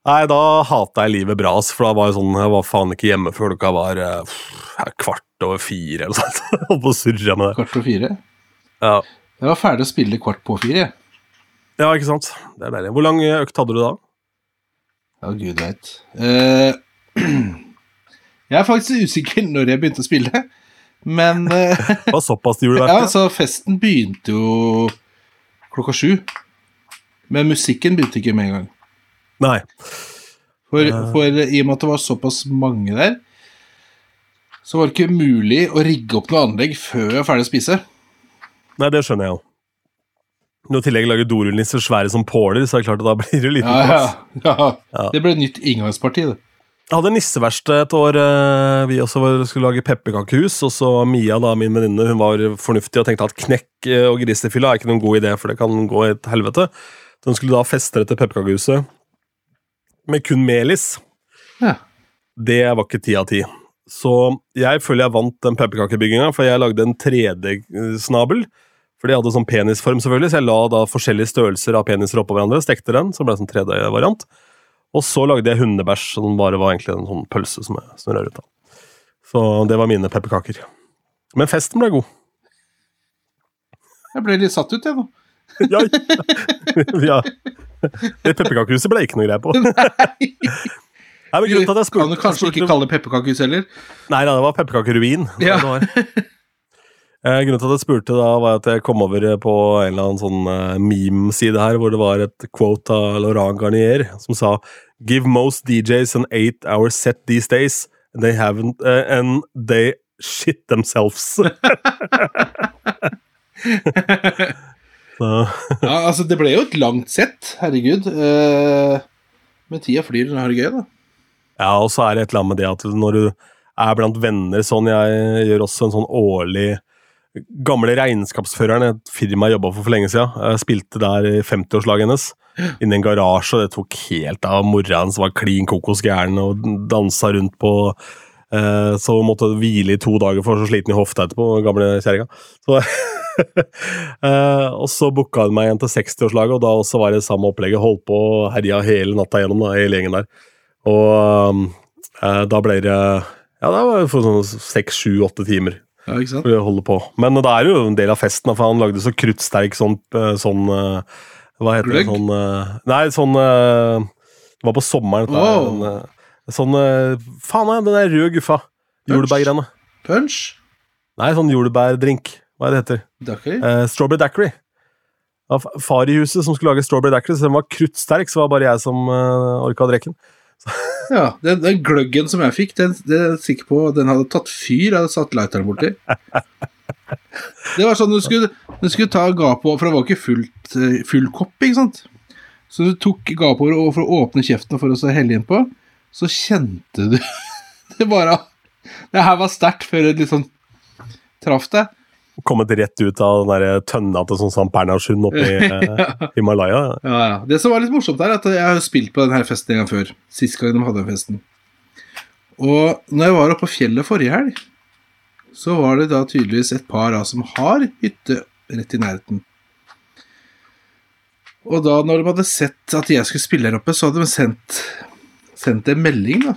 Nei, da hata jeg livet bra, for da var jeg sånn, jeg var faen ikke hjemme før klokka var uh, kvart over fire eller sånt. Holdt på å surre med det. Kvart over fire? Ja. Jeg var ferdig å spille kvart på fire. Ja, ikke sant. Det er deilig. Hvor lang økt hadde du da? Ja, gud veit. Uh, jeg er faktisk usikker når jeg begynte å spille, men uh, Det var såpass det gjorde? Ja, altså, festen begynte jo klokka sju. Men musikken begynte ikke med en gang. Nei. For, for, i og med at det var såpass mange der, så var det ikke mulig å rigge opp noe anlegg før jeg var ferdig å spise. Nei, det skjønner jeg jo. Når i tillegg lager dorullnisser svære som påler, så er det klart at da blir det liten plass. Ja, ja. ja. Det ble nytt inngangsparti, det. Jeg hadde nisseverksted et år. Vi også skulle lage pepperkakehus. Og så Mia, da, min venninne, hun var fornuftig og tenkte at knekk og grisefylla er ikke noen god idé, for det kan gå i et helvete. Så hun skulle da feste dette pepperkakehuset med kun melis. Ja. Det var ikke ti av ti. Så jeg føler jeg vant den pepperkakebygginga, for jeg lagde en 3D-snabel. For de hadde sånn penisform, selvfølgelig, så jeg la da forskjellige størrelser av peniser oppå hverandre. Stekte den, så ble det sånn 3D-variant. Og så lagde jeg hundebæsj, som bare var egentlig en sånn pølse som jeg snurra ut av. Så det var mine pepperkaker. Men festen ble god. Jeg ble litt satt ut, jeg nå. ja, ja. Det pepperkakehuset ble ikke noe greie på. Nei. Nei, men grunnen til at jeg spurte, Kan du kanskje ikke kalle det pepperkakehus heller? Nei, da, det var pepperkakeruin. Ja. Det var. Eh, grunnen til at jeg spurte, da, var at jeg kom over på en eller annen sånn uh, meme-side her, hvor det var et quote av Laurent Garnier som sa Give most DJs an eight hour set these days, and they haven't uh, And they shit themselves. Ja, altså, det ble jo et langt sett, herregud. Uh, men tida flyr når du har det gøy, da. ja, og så er det et eller annet med det at når du er blant venner sånn Jeg gjør også en sånn årlig Gamle regnskapsføreren, et firma jeg jobba for for lenge siden, jeg spilte der i 50-årslaget hennes. Inni en garasje, og det tok helt av. Mora hans var klin kokos gæren og dansa rundt på eh, Så hun måtte hvile i to dager for så sliten i hofta etterpå, gamle kjerringa. Eh, og så booka hun meg igjen til 60-årslaget, og da også var det samme opplegget. Holdt på og herja hele natta gjennom, da, hele gjengen der. Og eh, da ble det Ja, det var sånn seks, sju, åtte timer Ja, ikke sant? for holde på. Men det er jo en del av festen, for han lagde så kruttsterk sånn, eh, sånn eh, Hva heter det? Gløgg? Sånn eh, Nei, sånn Det var på sommeren. her, Wow. en, Sånn Faen, den der røde guffa. Jordbærgreiene. Punch? Nei, sånn jordbærdrink. Hva er det heter Daiquiri? Eh, strawberry daiquiri. Det var far i huset som skulle lage strawberry daiquiri, så den var kruttsterk, så var det bare jeg som uh, orka å drikke den. Ja, den, den gløggen som jeg fikk, den, den er jeg sikker på den hadde tatt fyr. Jeg hadde satt lighteren borti. Det var sånn du skulle, du skulle ta gapet over, for det var ikke fullt, eh, full kopp, ikke sant? Så du tok gapet over for å åpne kjeften for å helle innpå, så kjente du det bare Det her var sterkt før det liksom traff deg. Kommet rett ut av den der tønna til sånn St. Bernhardshund oppe i eh, Himalaya. Ja, ja. Det som var litt morsomt, er at jeg har spilt på denne festen en gang før. Sist gang de hadde den festen. Og når jeg var oppe på fjellet forrige helg, så var det da tydeligvis et par da, som har hytte rett i nærheten. Og da når de hadde sett at jeg skulle spille her oppe, så hadde de sendt, sendt en melding da,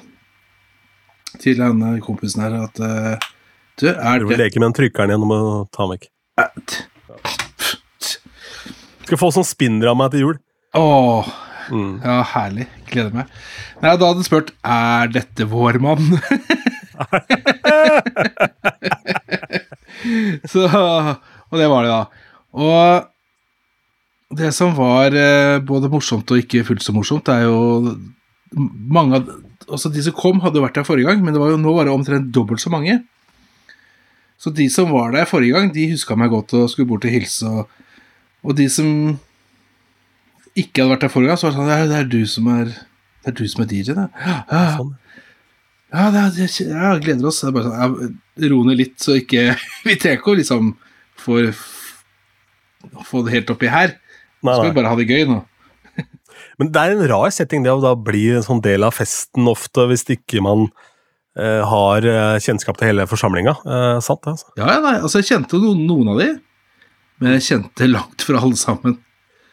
til denne kompisen her at eh, Du, er Du det leke med den trykkeren igjen, og må ta den vekk. Skal få sånn spinner av meg til jul. Åh, Mm. ja, herlig. Gleder meg. Nei, da hadde han spurt Er dette vår mann. så Og det var det, da. Og det som var eh, både morsomt og ikke fullt så morsomt, er jo mange av Altså, de som kom, hadde vært der forrige gang, men det var jo nå var det omtrent dobbelt så mange. Så de som var der forrige gang, de huska meg godt og skulle bort og hilse. Og, og de som ikke hadde vært der forrige gang, så var det sånn Det er, det er du som er Det er du som er DJ, da. Ja, ja, Sånn. ja, det er, ja gleder oss. Det er bare sånn, Ro ned litt, så ikke Vi trenger liksom få, få det helt oppi her. Nei, Skal vi bare ha det gøy nå? Men det er en rar setting, det å da bli en sånn del av festen ofte, hvis ikke man har eh, kjennskap til hele forsamlinga. Eh, sant, det, altså. Ja, nei, altså Jeg kjente noen, noen av de, men jeg kjente langt fra alle sammen.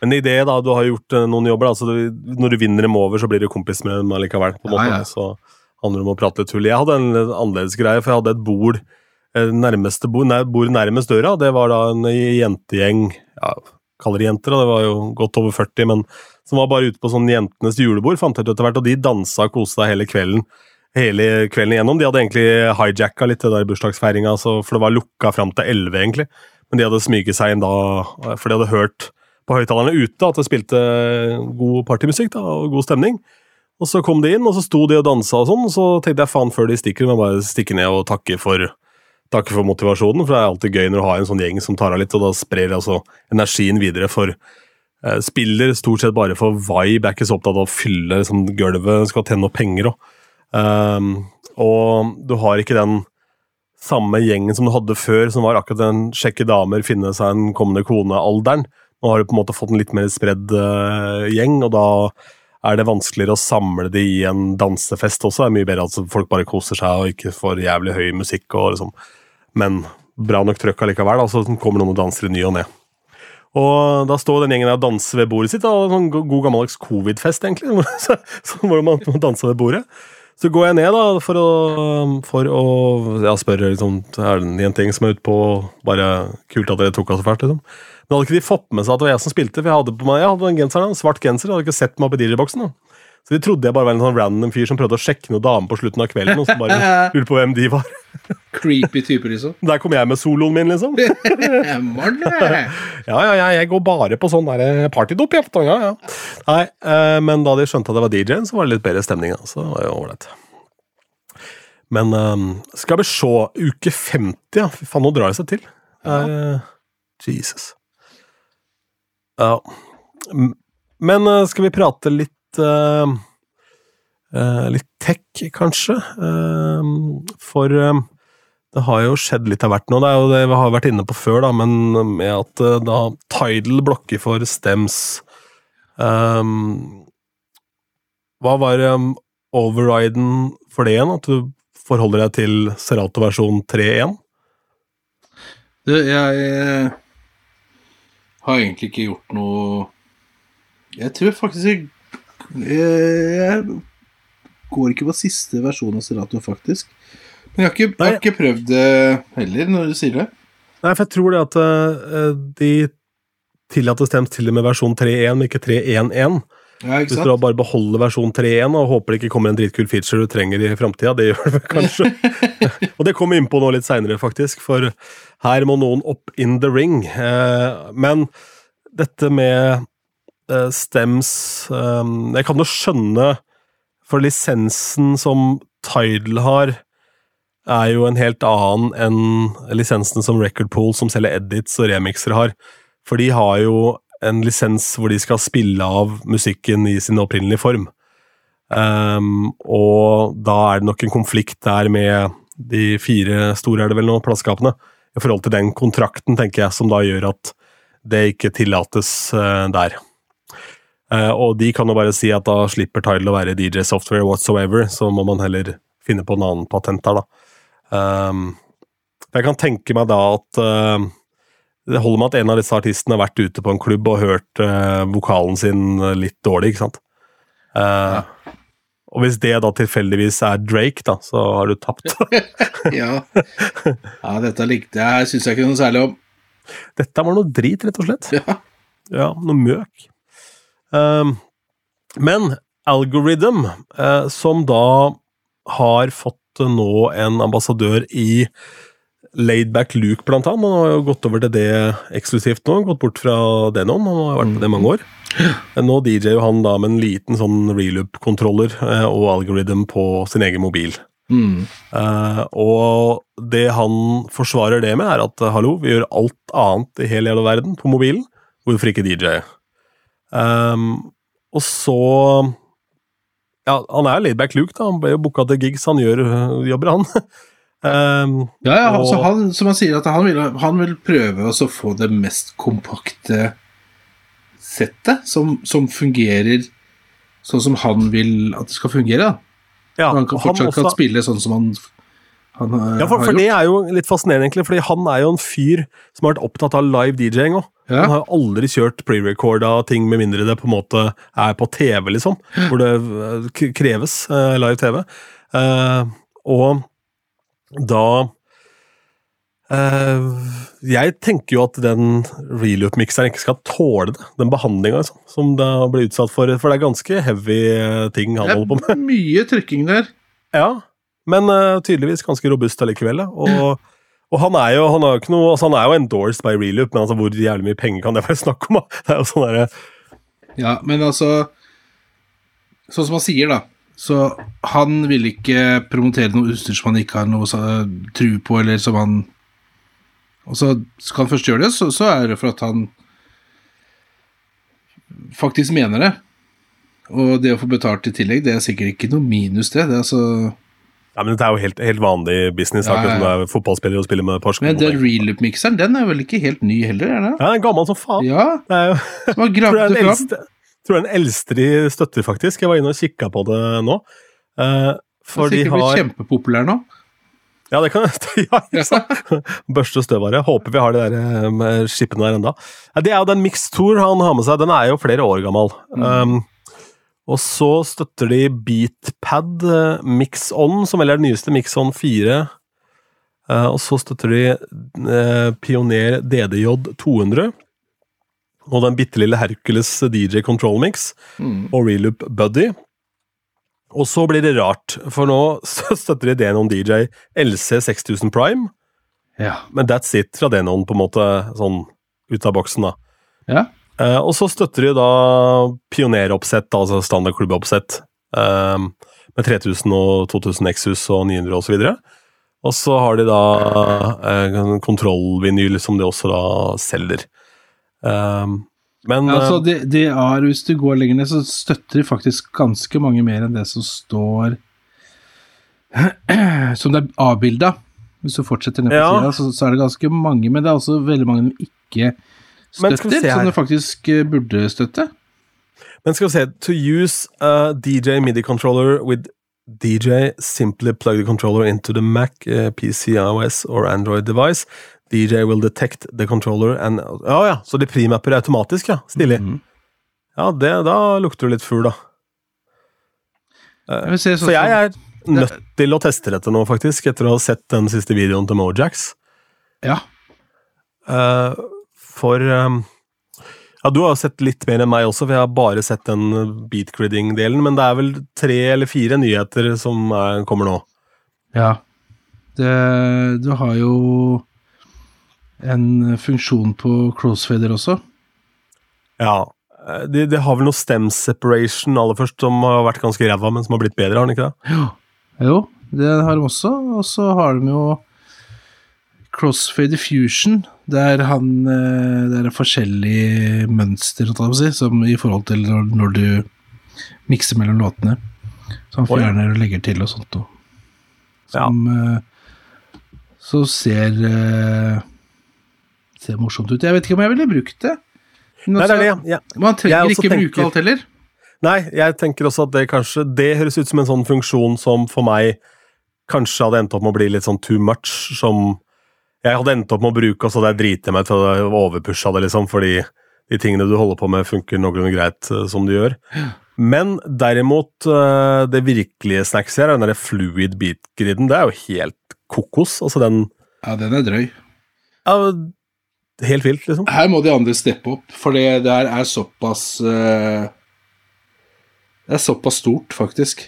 Men i det da, du har gjort eh, noen jobber, altså, du, når du vinner dem over, så blir du kompis med dem allikevel. på en måte, Ja, ja. Så handler det om å prate litt tull. Jeg hadde en annerledes greie, for jeg hadde et bord eh, nærmeste bord, nær, bord nærmest døra. Det var da en jentegjeng, ja, kaller det jenter, og det var jo godt over 40, men som var bare ute på sånn jentenes julebord, fant jeg ut etter hvert, og de dansa og koste seg hele kvelden. Hele kvelden igjennom. De hadde egentlig hijacka litt det der bursdagsfeiringa, for det var lukka fram til 11, egentlig. Men de hadde smyget seg inn da, for de hadde hørt på høyttalerne ute at det spilte god partymusikk da, og god stemning. Og så kom de inn, og så sto de og dansa og sånn, og så tenkte jeg faen, før de stikker, må jeg bare stikke ned og takke for, takke for motivasjonen, for det er alltid gøy når du har en sånn gjeng som tar av litt, og da sprer altså energien videre for eh, Spiller stort sett bare for vibe, er ikke så opptatt av å fylle liksom, gulvet, skal tjene noe penger òg. og du har ikke den samme gjengen som du hadde før, som var akkurat den sjekke damer, finne seg en kommende kone-alderen. Nå har du på en måte fått en litt mer spredd uh, gjeng, og da er det vanskeligere å samle de i en dansefest også. Det er mye bedre at folk bare koser seg og ikke får jævlig høy musikk, og liksom. men bra nok trøkk allikevel. Så kommer noen og danser i ny og ne. Og da står den gjengen der og danser ved bordet sitt. Da, sånn god gammeldags covid-fest, egentlig. Så, så hvor man danse ved bordet. Så går jeg ned da, for å, for å ja, spørre liksom, er det en ting som er ute på Bare kult at dere tok av så fælt, liksom. Men hadde ikke de fått med seg at det var jeg som spilte? For jeg hadde på meg, jeg hadde en genser, da, en svart genser. Jeg hadde ikke sett meg opp i DJ-boksen. da. Så de trodde jeg bare var en sånn random fyr som prøvde å sjekke noen damer på slutten av kvelden. Og så bare lurte på hvem de var. Creepy typer, liksom. Der kom jeg med soloen min, liksom. Ja, ja, ja, jeg går bare på sånn der partydop. Ja, ja. Nei, eh, men da de skjønte at det var DJ-en, så var det litt bedre stemning. Da. Så det var jo ålreit. Men eh, skal vi se Uke 50, ja. Fy faen, nå drar det seg til. Eh, Jesus. Ja. Men eh, skal vi prate litt eh, uh, Litt tech, kanskje? Uh, for det har jo skjedd litt av hvert nå. Det er jo det vi har vært inne på før, da, men med at da Tidal blokker for stems Hva var overriden for det igjen? At du forholder deg til Serato versjon 3.1? Du, jeg har egentlig ikke gjort noe Jeg tror faktisk jeg, jeg går ikke på siste versjon av Serato, faktisk. Men jeg har ikke, jeg har ikke prøvd det heller, når du sier det. Nei, for jeg tror det at eh, de tillater stemt til og med versjon 3.1, men ikke 3.1.1. Ja, Hvis du da bare beholder versjon 3.1 og håper det ikke kommer en dritkul feature du trenger i framtida, det gjør det kanskje. og det kommer vi inn på nå litt seinere, faktisk, for her må noen opp in the ring. Eh, men dette med eh, stems eh, Jeg kan jo skjønne, for lisensen som Tidal har, er jo en helt annen enn lisensen som Record Pool, som selger edits og remixer, har. For de har jo en lisens hvor de skal spille av musikken i sin opprinnelige form. Um, og da er det nok en konflikt der med de fire store, er det vel nå, plateselskapene, i forhold til den kontrakten, tenker jeg, som da gjør at det ikke tillates uh, der. Uh, og de kan jo bare si at da slipper Tidal å være DJ Software whatsoever, så må man heller finne på en annen patent der, da. Um, jeg kan tenke meg da at uh, det holder med at en av disse artistene har vært ute på en klubb og hørt vokalen sin litt dårlig, ikke sant. Ja. Og hvis det da tilfeldigvis er Drake, da, så har du tapt. ja. ja. dette likte jeg, syns jeg ikke noe særlig om. Dette var noe drit, rett og slett. Ja, ja noe møk. Um, men Algorithm, uh, som da har fått nå en ambassadør i Laidback Luke, blant annet. Han har jo gått over til det eksklusivt nå, gått bort fra Denon. Han har vært på det i mange år. Nå DJ-er han da med en liten sånn reloop-kontroller eh, og algorithm på sin egen mobil. Mm. Uh, og det han forsvarer det med, er at hallo, vi gjør alt annet i hele verden på mobilen, hvorfor ikke DJ? Um, og så Ja, han er laidback Luke, da. Han ble jo booka til gigs, han gjør jobber, han. um, ja, ja, altså han, som han sier, at han vil, han vil prøve å få det mest kompakte settet som, som, fungerer sånn som han vil at det skal fungere. Ja, han kan fortsatt også, kan spille sånn som han, han ja, for, for det er jo litt fascinerende, egentlig, fordi han er jo en fyr som har vært opptatt av live DJ-ing òg. Ja. Han har jo aldri kjørt pre-recorda ting med mindre det på en måte er på TV, liksom. Hvor det eh, kreves uh, live TV. Uh, og da uh, jeg tenker jo at den reloop-mikseren ikke skal tåle det, den behandlinga liksom, som det blir utsatt for. For det er ganske heavy eh, ting han holder på med. Det er mye trykking der. Ja, men uh, tydeligvis ganske robust allikevel. Og, og, han er jo han er jo noe, altså han er jo endorsed by reloop, men altså hvor jævlig mye penger kan det være snakk om? Det er jo sånn der, Ja, men altså Sånn som han sier, da. Så han vil ikke promotere noe utstyr som han ikke har noe true på, eller som han og så skal han først gjøre det, så, så er det for at han faktisk mener det. Og det å få betalt i tillegg, det er sikkert ikke noe minus, det. det er altså ja, men Dette er jo helt, helt vanlig business. Ja, ja. Som er fotballspiller og spiller med Porsche. Men den reloop-mikseren den er vel ikke helt ny heller? er det? Ja, den er gammel som faen. Ja, det er jo, Som har gravd det fram. Eldste, tror det er den eldste de støtter, faktisk. Jeg var inne og kikka på det nå. Uh, for de har blitt kjempepopulær nå. Ja, det kan ja, Børste støv av det. Håper vi har de der med skipene der enda. Det er jo den Mix Tour han har med seg. Den er jo flere år gammel. Mm. Um, og så støtter de Beatpad MixOn, Mix On, som vel er den nyeste Mix On 4. Uh, og så støtter de uh, Pioner DDJ 200. Og den bitte lille Hercules DJ Control Mix mm. og Reloop Buddy. Og så blir det rart, for nå støtter de Denon DJ LC 6000 Prime. Ja. Men that's it fra Denon, på en måte, sånn ut av boksen, da. Ja. Eh, og så støtter de da pioneroppsett, altså standardklubboppsett, uh, med 3000 og 2000 Nexus og 900 og så videre. Og så har de da uh, kontrollvinyl, som de også da selger. Uh, men ja, altså, det, det, er, Hvis du går lenger ned, så støtter de faktisk ganske mange mer enn det som står Som det er avbilda. Hvis du fortsetter ned på ja. sida, så, så, er det ganske mange, men det er også veldig mange de ikke støtter, som det faktisk eh, burde støtte. Men skal vi se To use a DJ MIDI controller with DJ, simply plug the controller into the Mac, uh, eh, PC, iOS or Android device. DJ will detect the controller and Ja ja, så de primapper automatisk, ja. Stilig. Mm -hmm. Ja, det, da lukter det litt fugl, da. Jeg så, så jeg er nødt til å teste dette nå, faktisk, etter å ha sett den siste videoen til Mojax. Ja. Uh, for um, Ja, du har sett litt mer enn meg også, for jeg har bare sett den beatgridding-delen, men det er vel tre eller fire nyheter som er, kommer nå? Ja. Det, du har jo en funksjon på crossfader også. Ja. Det det, har vel noe stem separation aller først, som har vært ganske ræva, men som har blitt bedre, har den ikke det? Ja. Jo, det har de også. Og så har de jo crossfader fusion. Det er han eh, Det er forskjellige mønster, si, som i forhold til når, du mikser mellom låtene. Så han fjerner og legger til og sånt noe. Som ja. så ser eh, Ser morsomt ut. Jeg vet ikke om jeg ville brukt det. Men Nei, det er det. altså, Ja. Man trenger ikke tenker, bruke alt heller. Nei, jeg tenker også at det kanskje Det høres ut som en sånn funksjon som for meg kanskje hadde endt opp med å bli litt sånn too much, som jeg hadde endt opp med å bruke, og så hadde jeg driti meg til å overpusha det, liksom, fordi de tingene du holder på med, funker noenlunde greit eh, som de gjør. Men derimot, eh, det virkelige snackset her, den derre fluid beat-griden, det er jo helt kokos. Altså den Ja, den er drøy. ja, Helt vilt, liksom. Her må de andre steppe opp, for det der er såpass uh, Det er såpass stort, faktisk.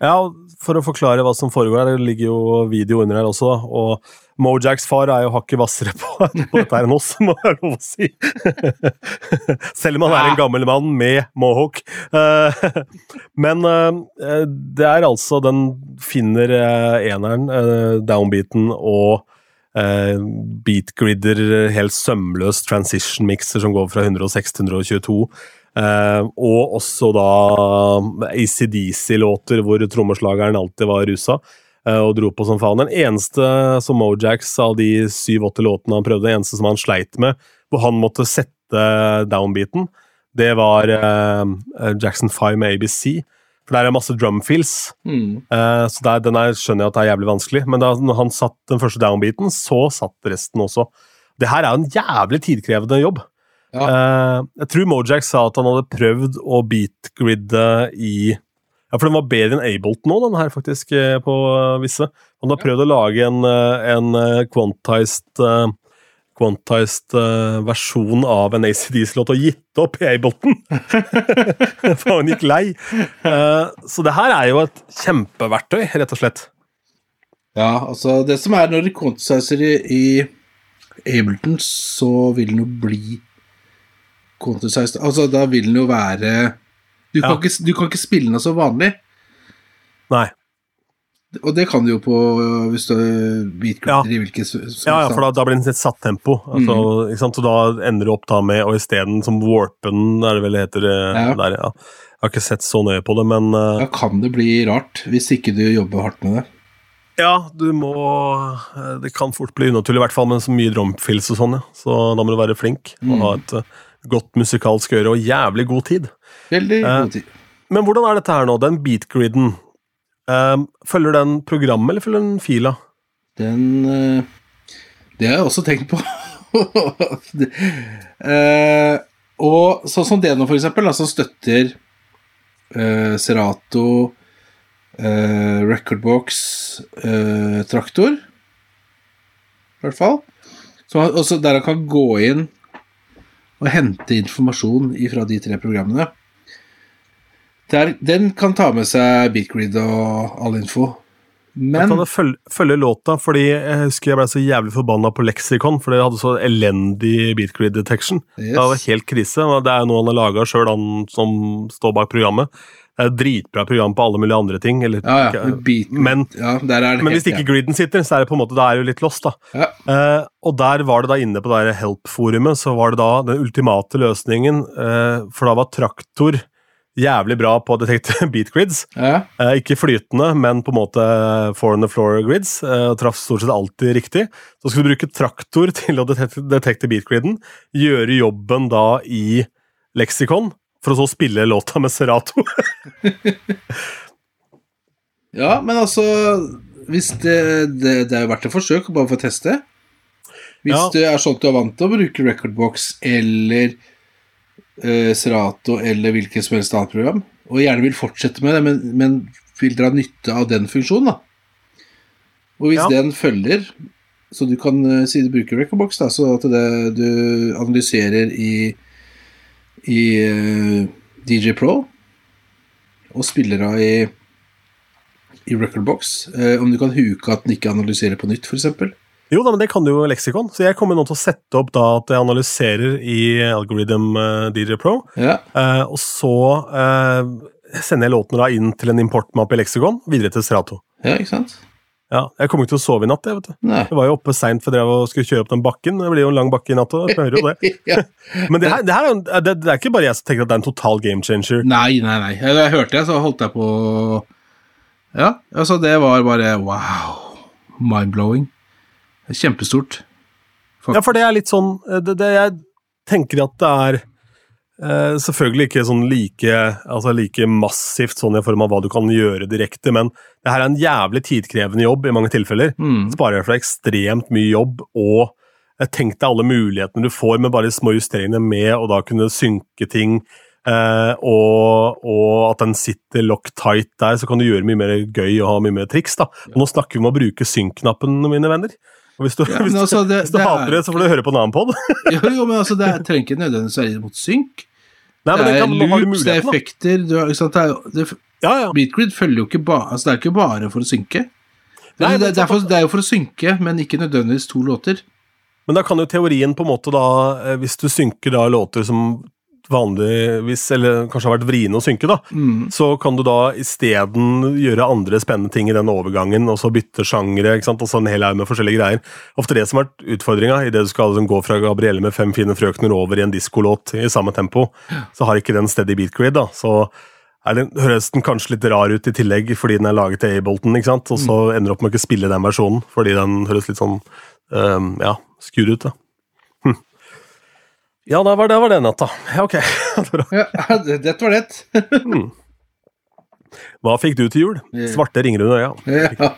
Ja, for å forklare hva som foregår her, det ligger jo video under her også, og Mojacks far er jo hakket hvassere på, på dette her enn oss, må jeg lov å si. Selv om han er en gammel mann med mohawk. Eh, Men eh, det er altså Den finner eh, eneren, downbeaten, og beatgrider beatgridder, helt sømløs transition mixer som går fra 106 til 122. Eh, og også da ACDC-låter hvor trommeslageren alltid var rusa eh, og dro på som faen. Den eneste som Mojax av de syv-åtte låtene han prøvde, den eneste som han sleit med, hvor han måtte sette downbeaten, det var eh, Jackson 5 med ABC. For der er masse drumfills. Mm. Eh, så der, den er, skjønner jeg at det er jævlig vanskelig, men da han satt den første downbeaten, så satt resten også. Det her er jo en jævlig tidkrevende jobb. Ja. Eh, jeg tror Mojack sa at han hadde prøvd å beat-gridde i Ja, for den var bedre enn Ableton nå, den her, faktisk, eh, på eh, visse. Han har prøvd å lage en, en quantized uh, Quantized uh, versjon av en ACDs-låt og gitt opp i Ableton! For han gikk lei. Så det her er jo et kjempeverktøy, rett og slett. Ja, altså Det som er når de quantizer i, i Ableton, så vil den jo bli quantized. Altså, da vil den jo være Du kan, Ja. ikke, du kan ikke spille den så vanlig. Nei. Og det kan du jo på hvis du beatgrider i hvilket s- s- Ja, ja, for da, da blir den et satt tempo. Altså, ikke sant? Så da ender du opp da med Og isteden som warpen, er det vel det heter eh, Ja. der, ja. Jeg har ikke sett så nøye på det, men uh, Da kan det bli rart, hvis ikke du jobber hardt med det. ja, du må Det kan fort bli unaturlig, i hvert fall med så mye drumfills og sånn, ja. Så da må du være flink og ha et godt musikalsk øre og jævlig god tid. Veldig Eh, god tid. Men hvordan er dette her nå? Den beatgriden, eh, følger den programmet, eller følger den fila? Den eh, Det har jeg også tenkt på. Eh, og sånn som det nå, for eksempel, altså støtter eh, Serato, eh, Recordbox, eh, Traktor I hvert fall. Så, han- også der han kan gå inn og hente informasjon fra de tre programmene. Der, den kan ta med seg Beatgrid og all info. Men, Jeg kan følge, følge låta? Fordi jeg husker jeg ble så jævlig forbanna på Lexicon, for det hadde så elendig beatgrid detection. Yes. Det var helt krise. Det er jo noe han har laga sjøl, han som står bak programmet. Det er et dritbra program på alle mulige andre ting. Eller, Ja, ja. men, ja, det men hvis ikke griden sitter, så er det på en måte, da er det jo litt lost, da. Eh, og der var det da inne på det help-forumet, så var det da den ultimate løsningen, eh, for da var traktor jævlig bra på å detekte beatgrids. Ja, Eh, ikke flytende, men på en måte four on the floor grids. Eh, og traff stort sett alltid riktig. Så skulle du bruke traktor til å detekte, detekte beatgriden. Gjøre jobben da i leksikon, for å så spille låta med Serato. ja, men altså Hvis det, det, det er jo verdt et forsøk, bare for å teste. Hvis Ja. det er sånn at du er vant til å bruke Recordbox eller eh, Serato eller hvilket som helst annet program, og gjerne vil fortsette med det, men, men vil dra nytte av den funksjonen, da. Og hvis Ja. den følger Så du kan eh, si du bruker Recordbox, da, så at det, du analyserer i i eh, DJ Pro og spiller av i i Recordbox. Eh, om du kan huke at den ikke analyserer på nytt, f.eks. Jo da, men det kan du jo i leksikon. Så jeg kommer nå til å sette opp da at jeg analyserer i Algorithm eh, DJ Pro. Ja. Eh, og så sender jeg låtene da inn til en importmappe i leksikon, videre til Strato. ja, ikke sant? Ja, jeg kommer ikke til å sove i natt, jeg, vet du. Nei. Jeg var jo oppe seint for jeg skulle kjøre opp den bakken. Det blir jo en lang bakke i natt, òg. hører jo det. ja. Men det, her, det, her er, det, det er ikke bare jeg som tenker at det er en total game changer. Nei, nei, nei. Jeg, jeg hørte det, så holdt jeg på Ja, altså, det var bare wow. Mind-blowing. Kjempestort. Ja, for det er litt sånn det, det, Jeg tenker at det er eh, selvfølgelig ikke sånn like, altså like massivt sånn i form av hva du kan gjøre direkte, men det her er en jævlig tidkrevende jobb i mange tilfeller. Mm. Sparer deg for ekstremt mye jobb, og eh, tenk deg alle mulighetene du får med bare små justeringene med å da kunne synke ting, eh, og, og at den sitter lock tight der, så kan du gjøre mye mer gøy og ha mye mer triks. da. Ja. nå snakker vi om å bruke synk-knappen, mine venner. Og hvis du, Ja, hvis, altså, det- hvis du det er- hater det, så får du høre på en annen pod. Jo, jo, men altså, det er- trenger ikke nødvendigvis være mot synk. Nei, men det det er loops, det er effekter du ikke sant? Det er, Ja, ja. Beatgrid følger jo ikke bare altså, Det er ikke bare for å synke. Nei, det, er for, det er jo for å synke, men ikke nødvendigvis to låter. Men da kan jo teorien på en måte da, eh, hvis du synker da låter som vanligvis, eller kanskje har vært vriene å synke, da, Mm. så kan du da isteden gjøre andre spennende ting i den overgangen, og så bytte sjangere, ikke sant, og så en hel haug med forskjellige greier. Ofte det som har vært utfordringa, idet du skal liksom gå fra Gabrielle med fem fine frøkner over i en diskolåt i samme tempo, så har ikke den steady beat grid, da, så er den, høres den kanskje litt rar ut i tillegg, fordi den er laget til Ableton, ikke sant, og så ender du opp med å ikke spille den versjonen, fordi den høres litt sånn, um, ja, skur ut, da. Hm. Ja, da var det, var det natta. Ja, ok. Ja, det, var det. Hva fikk du til jul? Svarte ringer under øya. Ja.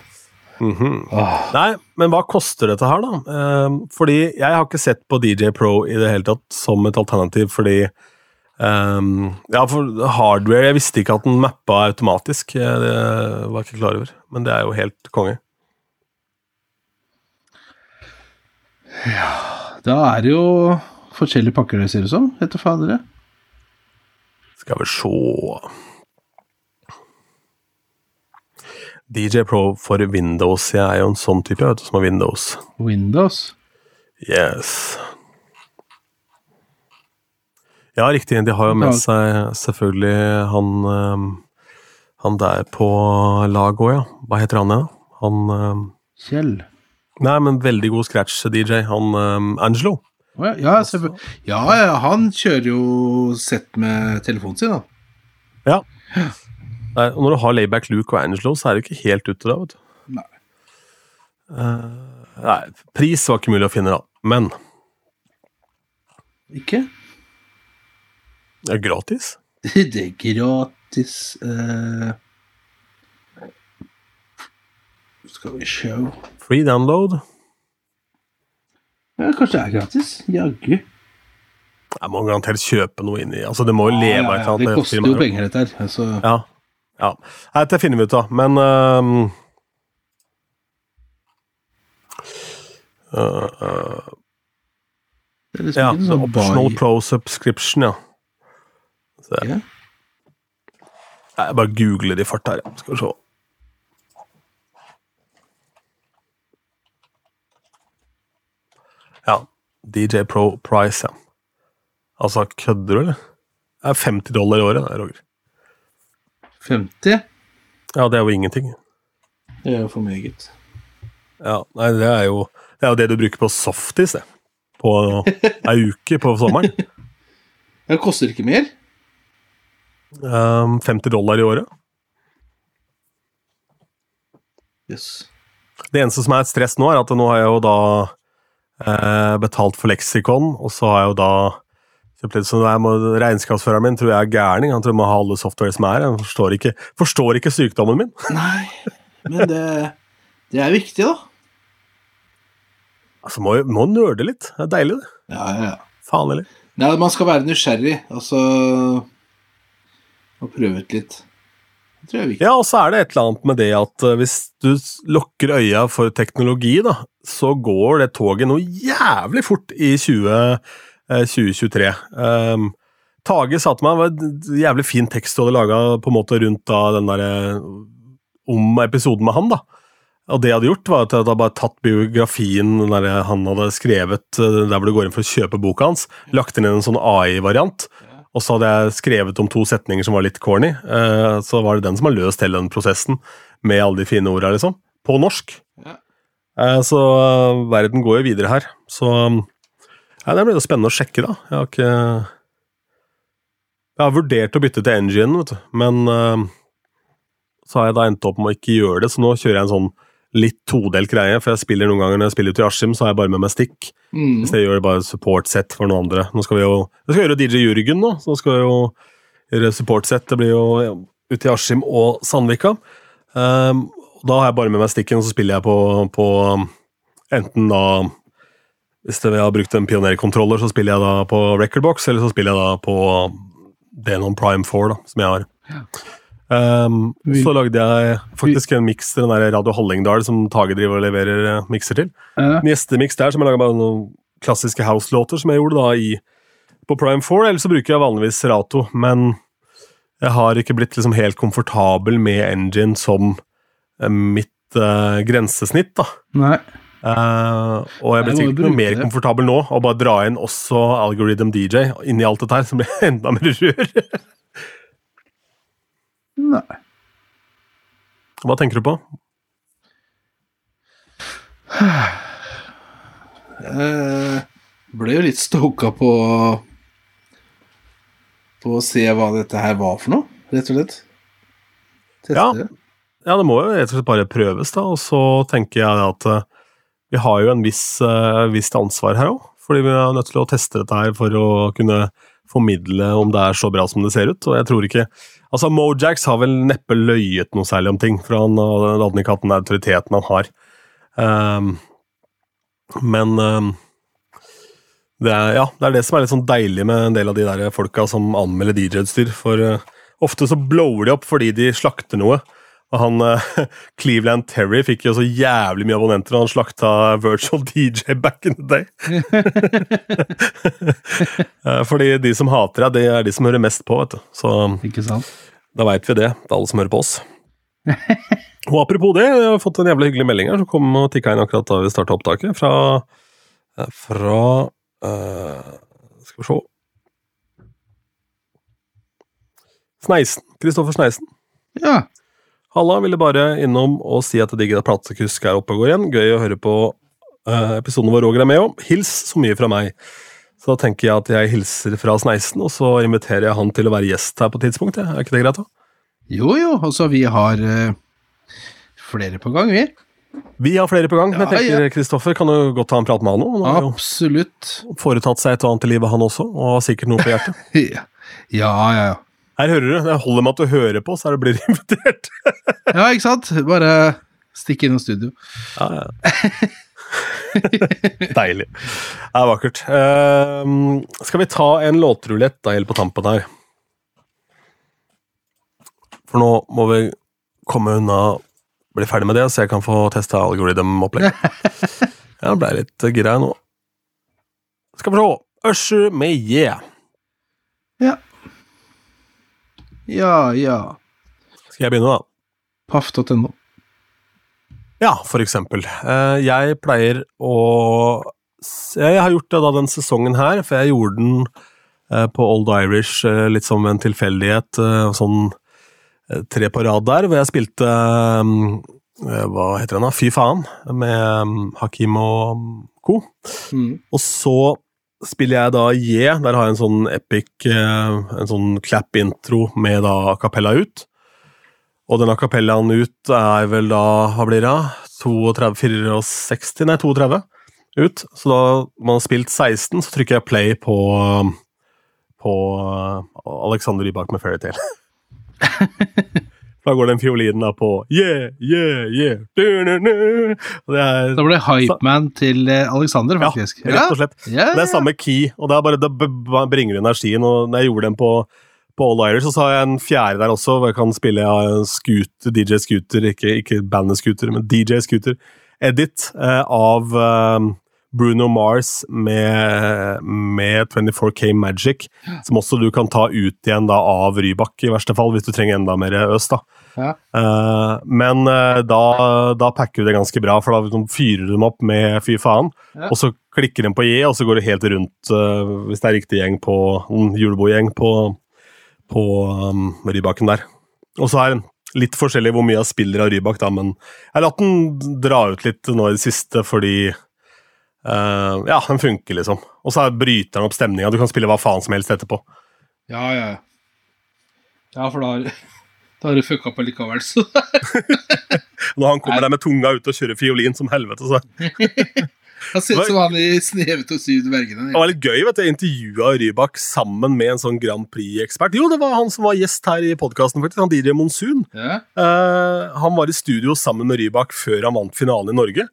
Mm -hmm. ah. Nei, men hva koster dette her, da? Ehm, fordi jeg har ikke sett på DJ Pro i det hele tatt som et alternativ, fordi um, Ja, for hardware Jeg visste ikke at den mappa automatisk. Jeg, det var jeg ikke klar over. Men det er jo helt konge. Ja Da er det jo forskjellige pakker, det ser ut som. Etter fadere. Skal vi sjå DJ Pro for Windows. Jeg er jo en sånn type vet som har Windows. Windows. Yes. Ja, riktig. De har jo med seg selvfølgelig han ehm, Han der på lag òg, ja. Hva heter han ja? Han ehm, Kjell. Nei, men veldig god scratch-DJ. Han ehm, Angelo. Ja, ja, han kjører jo sett med telefonen sin, da. Ja. Nei, og når du har Layback Luke og Angelo, så er det ikke helt ute da, vet du. Nei. Uh, nei, pris var ikke mulig å finne, da. Men Ikke? det er gratis. Det er gratis uh... Skal vi se Free download. Ja, kanskje det er gratis? Jaggu. Jeg må garantert kjøpe noe inni Altså, det må jo leve Ja, ja, det koster jo penger, dette her. Altså, Ja. ja. Dette finner vi ut av, men um, uh, uh, det er liksom Ja, ikke sånn optional buy- pro subscription, ja. Så, Ja. Jeg bare googler i fart her, skal vi se. Ja. DJ Pro Price, ja. Altså, kødder du, eller? Det er 50 dollar i året, det, Roger. 50? Ja, det er jo ingenting. Det er jo for meget. Ja, nei, det er jo det, er jo det du bruker på softis, det. På ei uke på sommeren. Det koster ikke mer? Um, 50 dollar i året. Jøss. Det eneste som er et stress nå, er at nå har jeg jo da betalt for leksikon, og så har jeg jo da litt sånn jeg må, Regnskapsføreren min tror jeg er gærning, han tror jeg må ha alle software som er. Han forstår ikke, forstår ikke sykdommen min. Nei, men det, det er viktig, da. Altså, må, må nerde litt. Det er deilig, det. Ja, ja, ja. Faen heller. Nei, man skal være nysgjerrig, altså Og prøve ut litt. Det tror jeg er viktig. Ja, og så er det et eller annet med det at eh, hvis du lukker øya for teknologi, da, så går det toget noe jævlig fort i 20, eh, 2023. Um, Tage sa til meg, det var en jævlig fin tekst du hadde laga rundt da den der, om episoden med han, da. Og det jeg hadde gjort, var at jeg hadde bare tatt biografien der han hadde skrevet eh, der hvor du går inn for å kjøpe boka hans, lagt inn en sånn AI-variant, og så hadde jeg skrevet om to setninger som var litt corny. eh, Så var det den som har løst hele den prosessen, med alle de fine orda, liksom. på norsk. Ja. Eh, så eh, verden går jo videre her. Så ja, det blir spennende å sjekke, da. Jeg har ikke Jeg har vurdert å bytte til engine, vet du, men så har jeg da endt opp med å ikke gjøre det, så nå kjører jeg en sånn litt todelt greie, for jeg spiller noen ganger når jeg spiller til Askim, så har jeg bare med meg stick. Mm. Hvis jeg gjør bare support-set for noen andre. Nå skal vi jo Vi skal gjøre DJ Jørgen nå, så skal vi jo gjøre support-set. Det blir jo ja, ute i Askim og Sandvika. Um, da har jeg bare med meg sticken, og så spiller jeg på, på enten da Hvis jeg har brukt en pionerkontroller, så spiller jeg da på recordbox, eller så spiller jeg da på Denon Prime 4, da, som jeg har. Um, så lagde jeg faktisk en miks til den der Radio Hallingdal som Tage driver og leverer eh, mikser til en gjestemiks der som jeg laga bare noen klassiske house-låter, som jeg gjorde da i på Prime 4. Ellers så bruker jeg vanligvis Rato, men jeg har ikke blitt liksom helt komfortabel med engine som eh, mitt uh, grensesnitt, da. Nei. Uh, og jeg blir sikkert ikke noe mer det. komfortabel nå og bare dra inn også Algorithm DJ inni alt dette her, som blir enda mer rør. Nei. Hva tenker du på? Jeg ble jo litt stoka på På å se hva dette her var for noe, rett og slett. Teste Ja. det. Ja, det må jo rett og slett bare prøves, da. Og så tenker jeg at eh, vi har jo en viss, uh, visst ansvar her òg. Fordi vi er nødt til å teste dette her for å kunne formidle om det er så bra som det ser ut. Og jeg tror ikke Altså, Mojax har vel neppe løyet noe særlig om ting, for han hadde ikke hatt den autoriteten han har. Um, men um, det er, ja, det er det som er litt sånn deilig med en del av de der folka som anmelder DJ-utstyr. For uh, ofte så blower de opp fordi de slakter noe. Og han eh, Cleveland Terry fikk jo så jævlig mye abonnenter da han slakta Virtual DJ back in the day. Eh, fordi de som hater deg, det er de som hører mest på, vet du. Så sant? da veit vi det. Det er alle som hører på oss. Og apropos det, jeg har fått en jævlig hyggelig melding her som kom og tikka inn akkurat da vi starta opptaket, fra eh, Fra uh, Skal vi se Sneisen. Kristoffer Sneisen. Ja. Halla, ville bare innom og si at det digger at Platekusk er oppe og går igjen. Gøy å høre på uh, episoden hvor Roger er med òg. Hils så mye fra meg. Så da tenker jeg at jeg hilser fra Sneisen, og så inviterer jeg han til å være gjest her på tidspunktet. Er ikke det greit, da? Jo, jo, altså vi har uh, flere på gang, vi. Vi har flere på gang. men jeg tenker Kristoffer kan jo godt ta en prat med han nå. Han har jo Absolutt. foretatt seg et og annet i livet, han også, og har sikkert noe på hjertet. Ja, ja, ja. Her hører du. Det holder med at du hører på, så er du blir invitert. Ja, ikke sant? Bare stikk innom studio. Ja, ja. Deilig. Det er vakkert. Uh, skal vi ta en låtrulett da, helt på tampen her? For nå må vi komme unna bli ferdig med det, så jeg kan få testa algoritm-opplegg. Ja, det ble litt gira nå. Skal vi se. Usher med Yeah. Ja. Ja, ja. Skal jeg begynne, da? Paff.no. Ja, for eksempel. Eh, Jeg pleier å Jeg har gjort det da den sesongen her, for jeg gjorde den eh, på Old Irish eh, litt som en tilfeldighet. Sånn tre på rad der, hvor jeg spilte Hva heter den, da? Fy faen, med Hakim og co. Mm. Og så spiller jeg da J, der har jeg en sånn epic eh, En sånn clap-intro med da a cappella ut. Og den a cappellaen ut er vel da Hva blir det? 32, 64 Nei, 32 ut. Så da man har spilt 16, så trykker jeg play på på eh, Alexander Rybak med Fairytale. da går den fiolinen da på yeah, yeah, yeah du. Og det er Da ble Hypeman til Alexander, faktisk. ja, rett og slett. Ja, Det er samme key, og det er bare da bringer du energien. Og når jeg gjorde den på, på All Irish, så har jeg en fjerde der også, hvor jeg kan spille ja, scooter, DJ Scooter, ikke, ikke bandet Scooter, men DJ Scooter. Edit eh, av eh, Bruno Mars med, med 24K Magic, som også du kan ta ut igjen da av Rybak, i verste fall, hvis du trenger enda mer øs. da. Ja. Uh, men uh, da, da packer du det ganske bra, for da liksom fyrer du dem opp med fy faen, Ja. og så klikker den på J, og så går du helt rundt, uh, hvis det er riktig gjeng på en julebordgjeng på, på um, Rybaken der. Og så er den litt forskjellig hvor mye jeg spiller av Rybak, da, men jeg har latt den dra ut litt nå i det siste fordi eh, Ja, den funker, liksom. Og så er- bryter den opp stemninga. Du kan spille hva faen som helst etterpå. Ja, ja. Ja, for da har, da har du fucka på likevel, så Når han kommer der med tunga ut og kjører fiolin som helvete, så Han ser ut som han i 'Snevet og syv dvergene. Det var litt gøy, vet du. Jeg intervjua Rybak sammen med en sånn Grand Prix-ekspert. Jo, det var han som var gjest her i podkasten, faktisk. Han Didier Monsun. Ja. Uh, han var i studio sammen med Rybak før han vant finalen i Norge.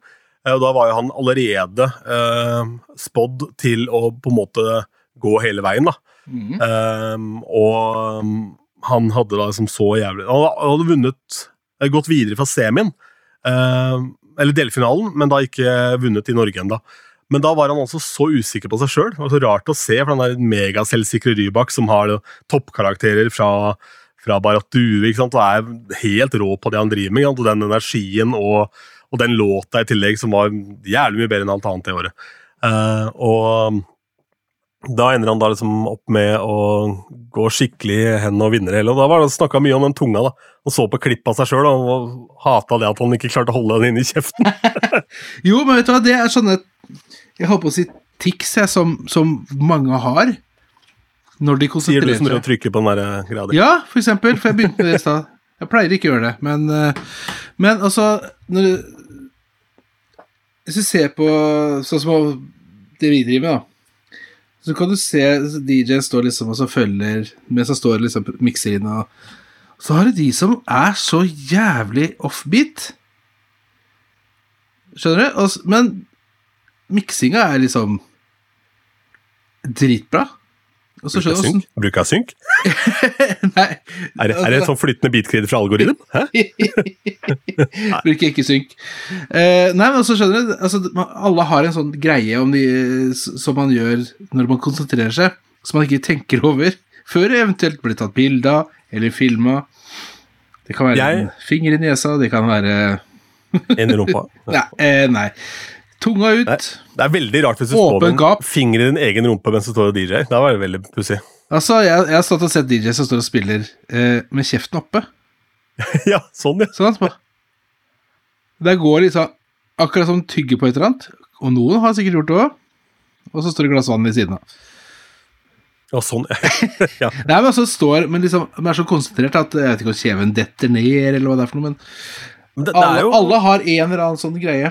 Eh, og da var jo han allerede eh, spådd til å på en måte gå hele veien, da. Mm. Eh, og um, han hadde da liksom så jævlig Han hadde vunnet eh, Gått videre fra semien, eh, eller delfinalen, men da ikke vunnet i Norge ennå. Men da var han også så usikker på seg sjøl. Det var så rart å se, for han er en megaselvsikre Rybak som har toppkarakterer fra, fra Barrat Due og er helt rå på det han driver med. Og den energien og, og den låta i tillegg, som var jævlig mye bedre enn alt annet det året. Uh, og da ender han da liksom opp med å gå skikkelig hen og vinne det hele. Og da var det snakka mye om den tunga. da. Han så på klipp av seg sjøl og hata det at han ikke klarte å holde den inni kjeften. Jo, men vet du hva, det er sånne Jeg holdt på å si tics jeg, som, som mange har når de konsentrerer. Sier du som driver å trykke på den der eh, greia di. Ja, for eksempel. For jeg begynte med det i stad. Jeg pleier ikke å gjøre det, men, eh, men altså når du, Hvis du ser på sånn som det vi driver med, da, så kan du se DJ-en står liksom og så følger mens han står liksom mikser inn, og så har du de som er så jævlig offbeat. Skjønner du? Og men miksinga er liksom dritbra. Og så skjønner synk? Bruker jeg synk? Nei. Er, det- er det et sånn flytende beatkrydder fra algoritm? Hæ? Bruker ikke synk. Uh, nei, men så skjønner du altså, Alle har en sånn greie om de, som man gjør når man konsentrerer seg, som man ikke tenker over før det eventuelt blir tatt bilde av eller filma. Det kan være Jeg- en finger i nesa, det kan være En i rumpa. Nei. Eh, nei. Tunga ut. Nei. Det er veldig rart hvis du Åpen står med en finger i din egen rumpe mens du står og DJ. Da var det veldig pussig. Altså, jeg, jeg har stått og sett DJ som står og spiller eh, med kjeften oppe. ja, sånn, ja. Sånn altså. Det går liksom akkurat som tygger på et eller annet. Og noen har sikkert gjort det òg. Og så står det glass vann ved siden av. ja sånn. ja. Nei, men altså står Men liksom de er så konsentrert at jeg vet ikke om kjeven detter ned, eller hva det er for noe, men Men det, det alle, jo, alle har en eller annen sånn greie.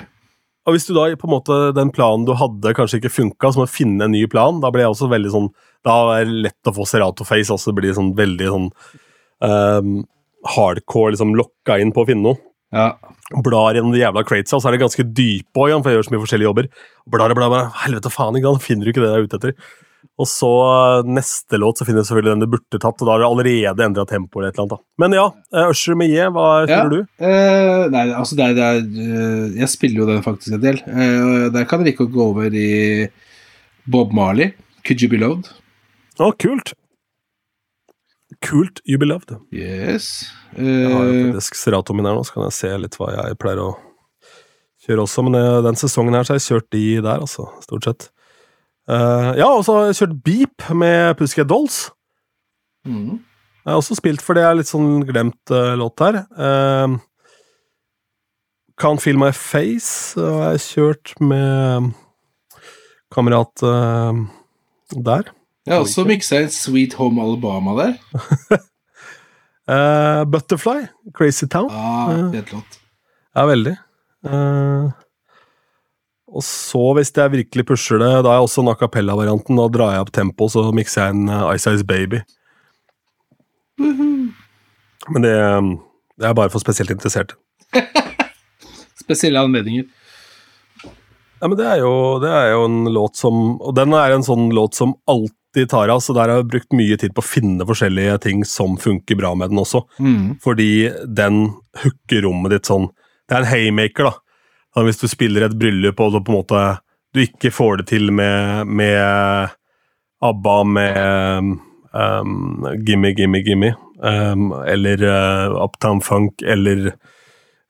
og hvis du da på en måte den planen du hadde, kanskje ikke funka, så må du finne en ny plan. Da blir jeg også veldig sånn Da er det lett å få Serato-face, blir det sånn veldig sånn um, hardcore, liksom lokka inn på å finne noe. Ja. Blar gjennom de jævla cratesa, og så er det ganske dype òg, for jeg gjør så mye forskjellige jobber. Blar og blar, blar. Helvete faen, ikke sant? finner du ikke det jeg er ute etter. Og så eh, neste låt så finner du selvfølgelig den du burde tatt, og da har du allerede endra tempo eller et eller annet. da. Men ja, eh, Usher med J, hva Ja. spiller du? Eh, nei, altså det er, det er eh, Jeg spiller jo den faktisk en del. Eh, der kan dere ikke gå over i Bob Marley. Could you be loved? Å, kult. Kult You Beloved. Yes. Yes. Jeg har jo Eh, faktisk Serato min her nå, så kan jeg se litt hva jeg pleier å kjøre også. Men eh, den sesongen her så har jeg kjørt de der, altså. Stort sett. Uh, ja, og så har jeg kjørt Beep med Pussycat Dolls. mm. Jeg har også spilt, for det er litt sånn glemt uh, låt her. Uh, Can't Feel My Face uh, har jeg kjørt med kamerat uh, der. Jeg har også miksa en Sweet Home Alabama der. uh, Butterfly, Crazy Town. Ah, fet låt. Ja, veldig. Uh, og så, hvis jeg virkelig pusher det, da er jeg også en a cappella-varianten. Da drar jeg opp tempo, så mikser jeg en Ice Ice Baby. Men det, det er bare for spesielt interesserte. Spesielle anledninger. Ja, men det er, jo, det er jo en låt som Og den er en sånn låt som alltid tar Tara, så der har jeg brukt mye tid på å finne forskjellige ting som funker bra med den også. Mm. Fordi den hooker rommet ditt sånn Det er en haymaker, da. Altså, hvis du spiller et bryllup og du på en måte du ikke får det til med, med ABBA med um, Gimme, Gimme, Gimme, um, eller uh, Uptown Funk, eller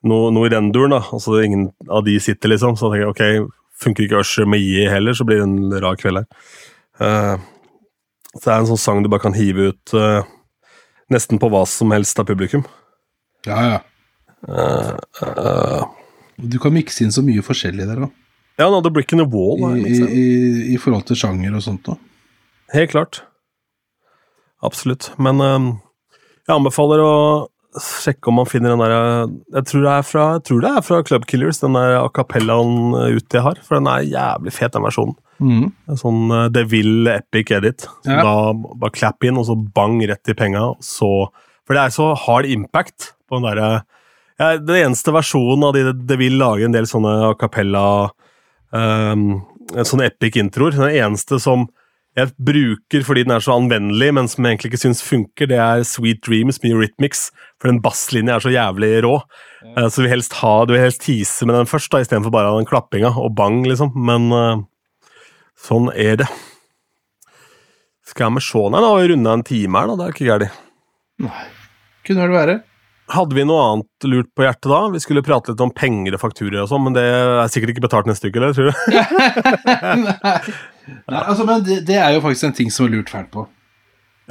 noe, noe i den duren, da. Altså, ingen av de sitter, liksom. Så tenker jeg ok, funker ikke Usher med J heller, så blir det en rar kveld her. Uh, så det er en sånn sang du bare kan hive ut uh, nesten på hva som helst av publikum. Ja, ja. Uh, uh, Du kan mikse inn så mye forskjellig der òg. ja, Another Brick in the Wall. I, i, i, I forhold til sjanger og sånt da. Helt klart. Absolutt. Men eh, jeg anbefaler å sjekke om man finner den der Jeg tror det er fra, jeg er Club Killers, den der a cappellaen ut jeg har. For den er jævlig fet, den versjonen. Mm. En sånn uh, DeVille Epic Edit. Ja. Da bare clap inn, og så bang rett i penga. Så, for det er så hard impact på den derre ja, Den eneste versjonen av de DeVille lager en del sånne a cappella um, Sånne epic introer. Den eneste som jeg bruker fordi den er så anvendelig, men som jeg egentlig ikke syns funker, det er Sweet Dreams med Eurythmics. For den basslinja er så jævlig rå. Eh, Så du vil helst ha, du vil helst tease med den først, da, istedenfor bare den klappinga og bang, liksom. Men eh, sånn er det. Skal vi se Nei, da har vi runda en time her, da. Det er ikke galt. Nei. Kunne det være. Hadde vi noe annet lurt på hjertet da? Vi skulle prate litt om penger og fakturer og sånn, men det er sikkert ikke betalt neste uke, eller? Tror du? Nei. Nei, altså, men det, det er jo faktisk en ting som er lurt fælt på.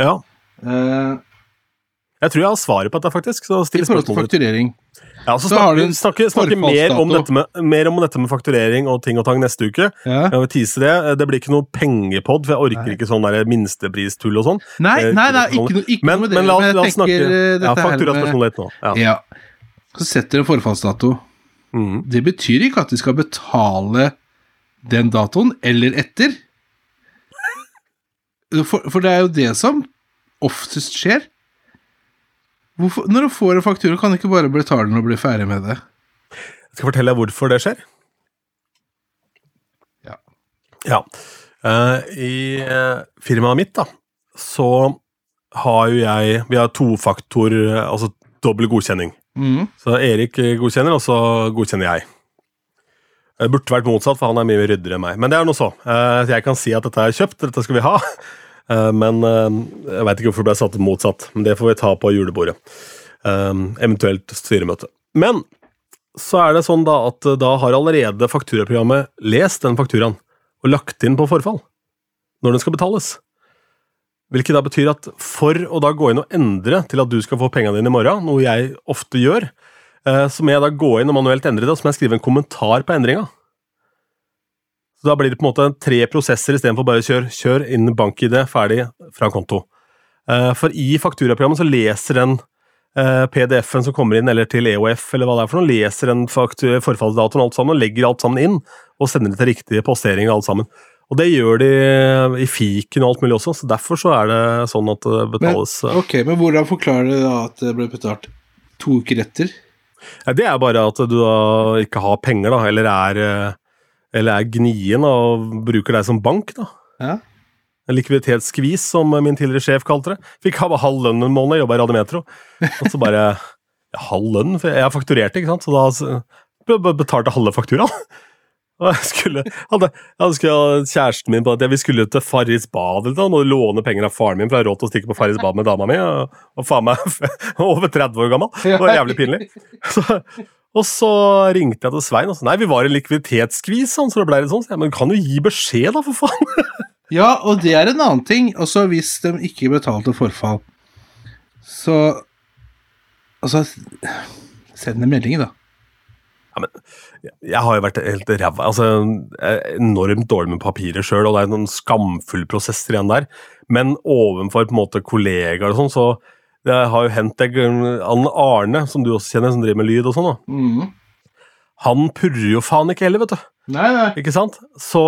Ja. Uh, Jeg tror jeg har svaret på dette, faktisk. Så I forhold til fakturering. Ja, så så snakker, vi snakker, snakker mer, om med, mer om dette med fakturering og ting og tang neste uke. Ja. Jeg vil tease det. Det blir ikke noe pengepod, for jeg orker Nei. ikke sånn der minstepristull og sånn. Nei, Eh, nei, nei, ikke noe, ikke Men, noe med det. men la oss, la oss snakke eh, ja, fakturaspørsmålet med- nå. Ja. Ja. Så setter du forfallsdato. Mm. Det betyr ikke at de skal betale den datoen, eller etter. For, for det er jo det som oftest skjer. Hvorfor, når du får en faktura, kan du ikke bare betale den og bli ferdig med det? Jeg skal fortelle deg hvorfor det skjer. Ja. Ja. Uh, I uh, firmaet mitt, da, så har jo jeg Vi har tofaktor, eh, altså dobbel godkjenning. Mm. Så Erik godkjenner, og så godkjenner jeg. Det burde vært motsatt, for han er mye ryddigere enn meg. Men det er nå så. Uh, Jeg kan si at dette er kjøpt, dette skal vi ha. Eh, Men eh, jeg veit ikke hvorfor det ble satt motsatt. Men det får vi ta på julebordet. Eh, Eventuelt styremøte. Men så er det sånn da at da har allerede fakturaprogrammet lest den fakturaen og lagt inn på forfall når den skal betales. Hvilket da betyr at for å da gå inn og endre til at du skal få pengene dine i morgen, noe jeg ofte gjør, så må jeg da gå inn og manuelt endre det, og så må jeg skrive en kommentar på endringa. Så da blir det på en måte tre prosesser istedenfor bare kjør, kjør inn bank-ID, ferdig fra konto. Eh, For i fakturaprogrammet så leser den eh, PDF-en som kommer inn, eller til EOF, eller hva det er for noe, leser den forfallsdatoen alt sammen, legger alt sammen inn, og sender det til riktig postering alt sammen. Og det gjør de i fiken og alt mulig også, så derfor så er det sånn at det betales men, Ok, men hvordan forklarer du da at det ble betalt to uker etter? Det er bare at du da ikke har penger, da, eller er, eh, eller er gnien og bruker deg som bank, da. Ja. En likviditetsskvis, som min tidligere sjef kalte det. Fikk ha halv lønn en måned, jobba i Radiometro. Og så bare ja, Halv lønn? For jeg fakturerte, ikke sant, så da betalte halve fakturaen. Og jeg skulle, hadde, jeg skulle kjæresten min på at vi skulle til Farris bad eller noe, og låne penger av faren min for å ha råd til å stikke på Farris bad med dama mi, og, og faen meg over 30 år gammel. Det var jævlig pinlig. Så, og så ringte jeg til Svein og sa nei, vi var i likviditetsskvis, sånn, så det ble litt sånn. Så jeg, men kan jo gi beskjed, da, for faen! Ja, og det er en annen ting. Altså, hvis de ikke betalte forfall, så Altså, send en melding, da. Jeg har jo vært helt ræva. Altså, enormt dårlig med papirer sjøl, og det er noen skamfull prosesser igjen der. Men ovenfor på en måte kollegaer og sånn, så det har jo hendt Han Arne, som du også kjenner, som driver med lyd og sånn. Mhm. han purrer jo faen ikke heller, vet du. Nei, nei. Ikke sant? Så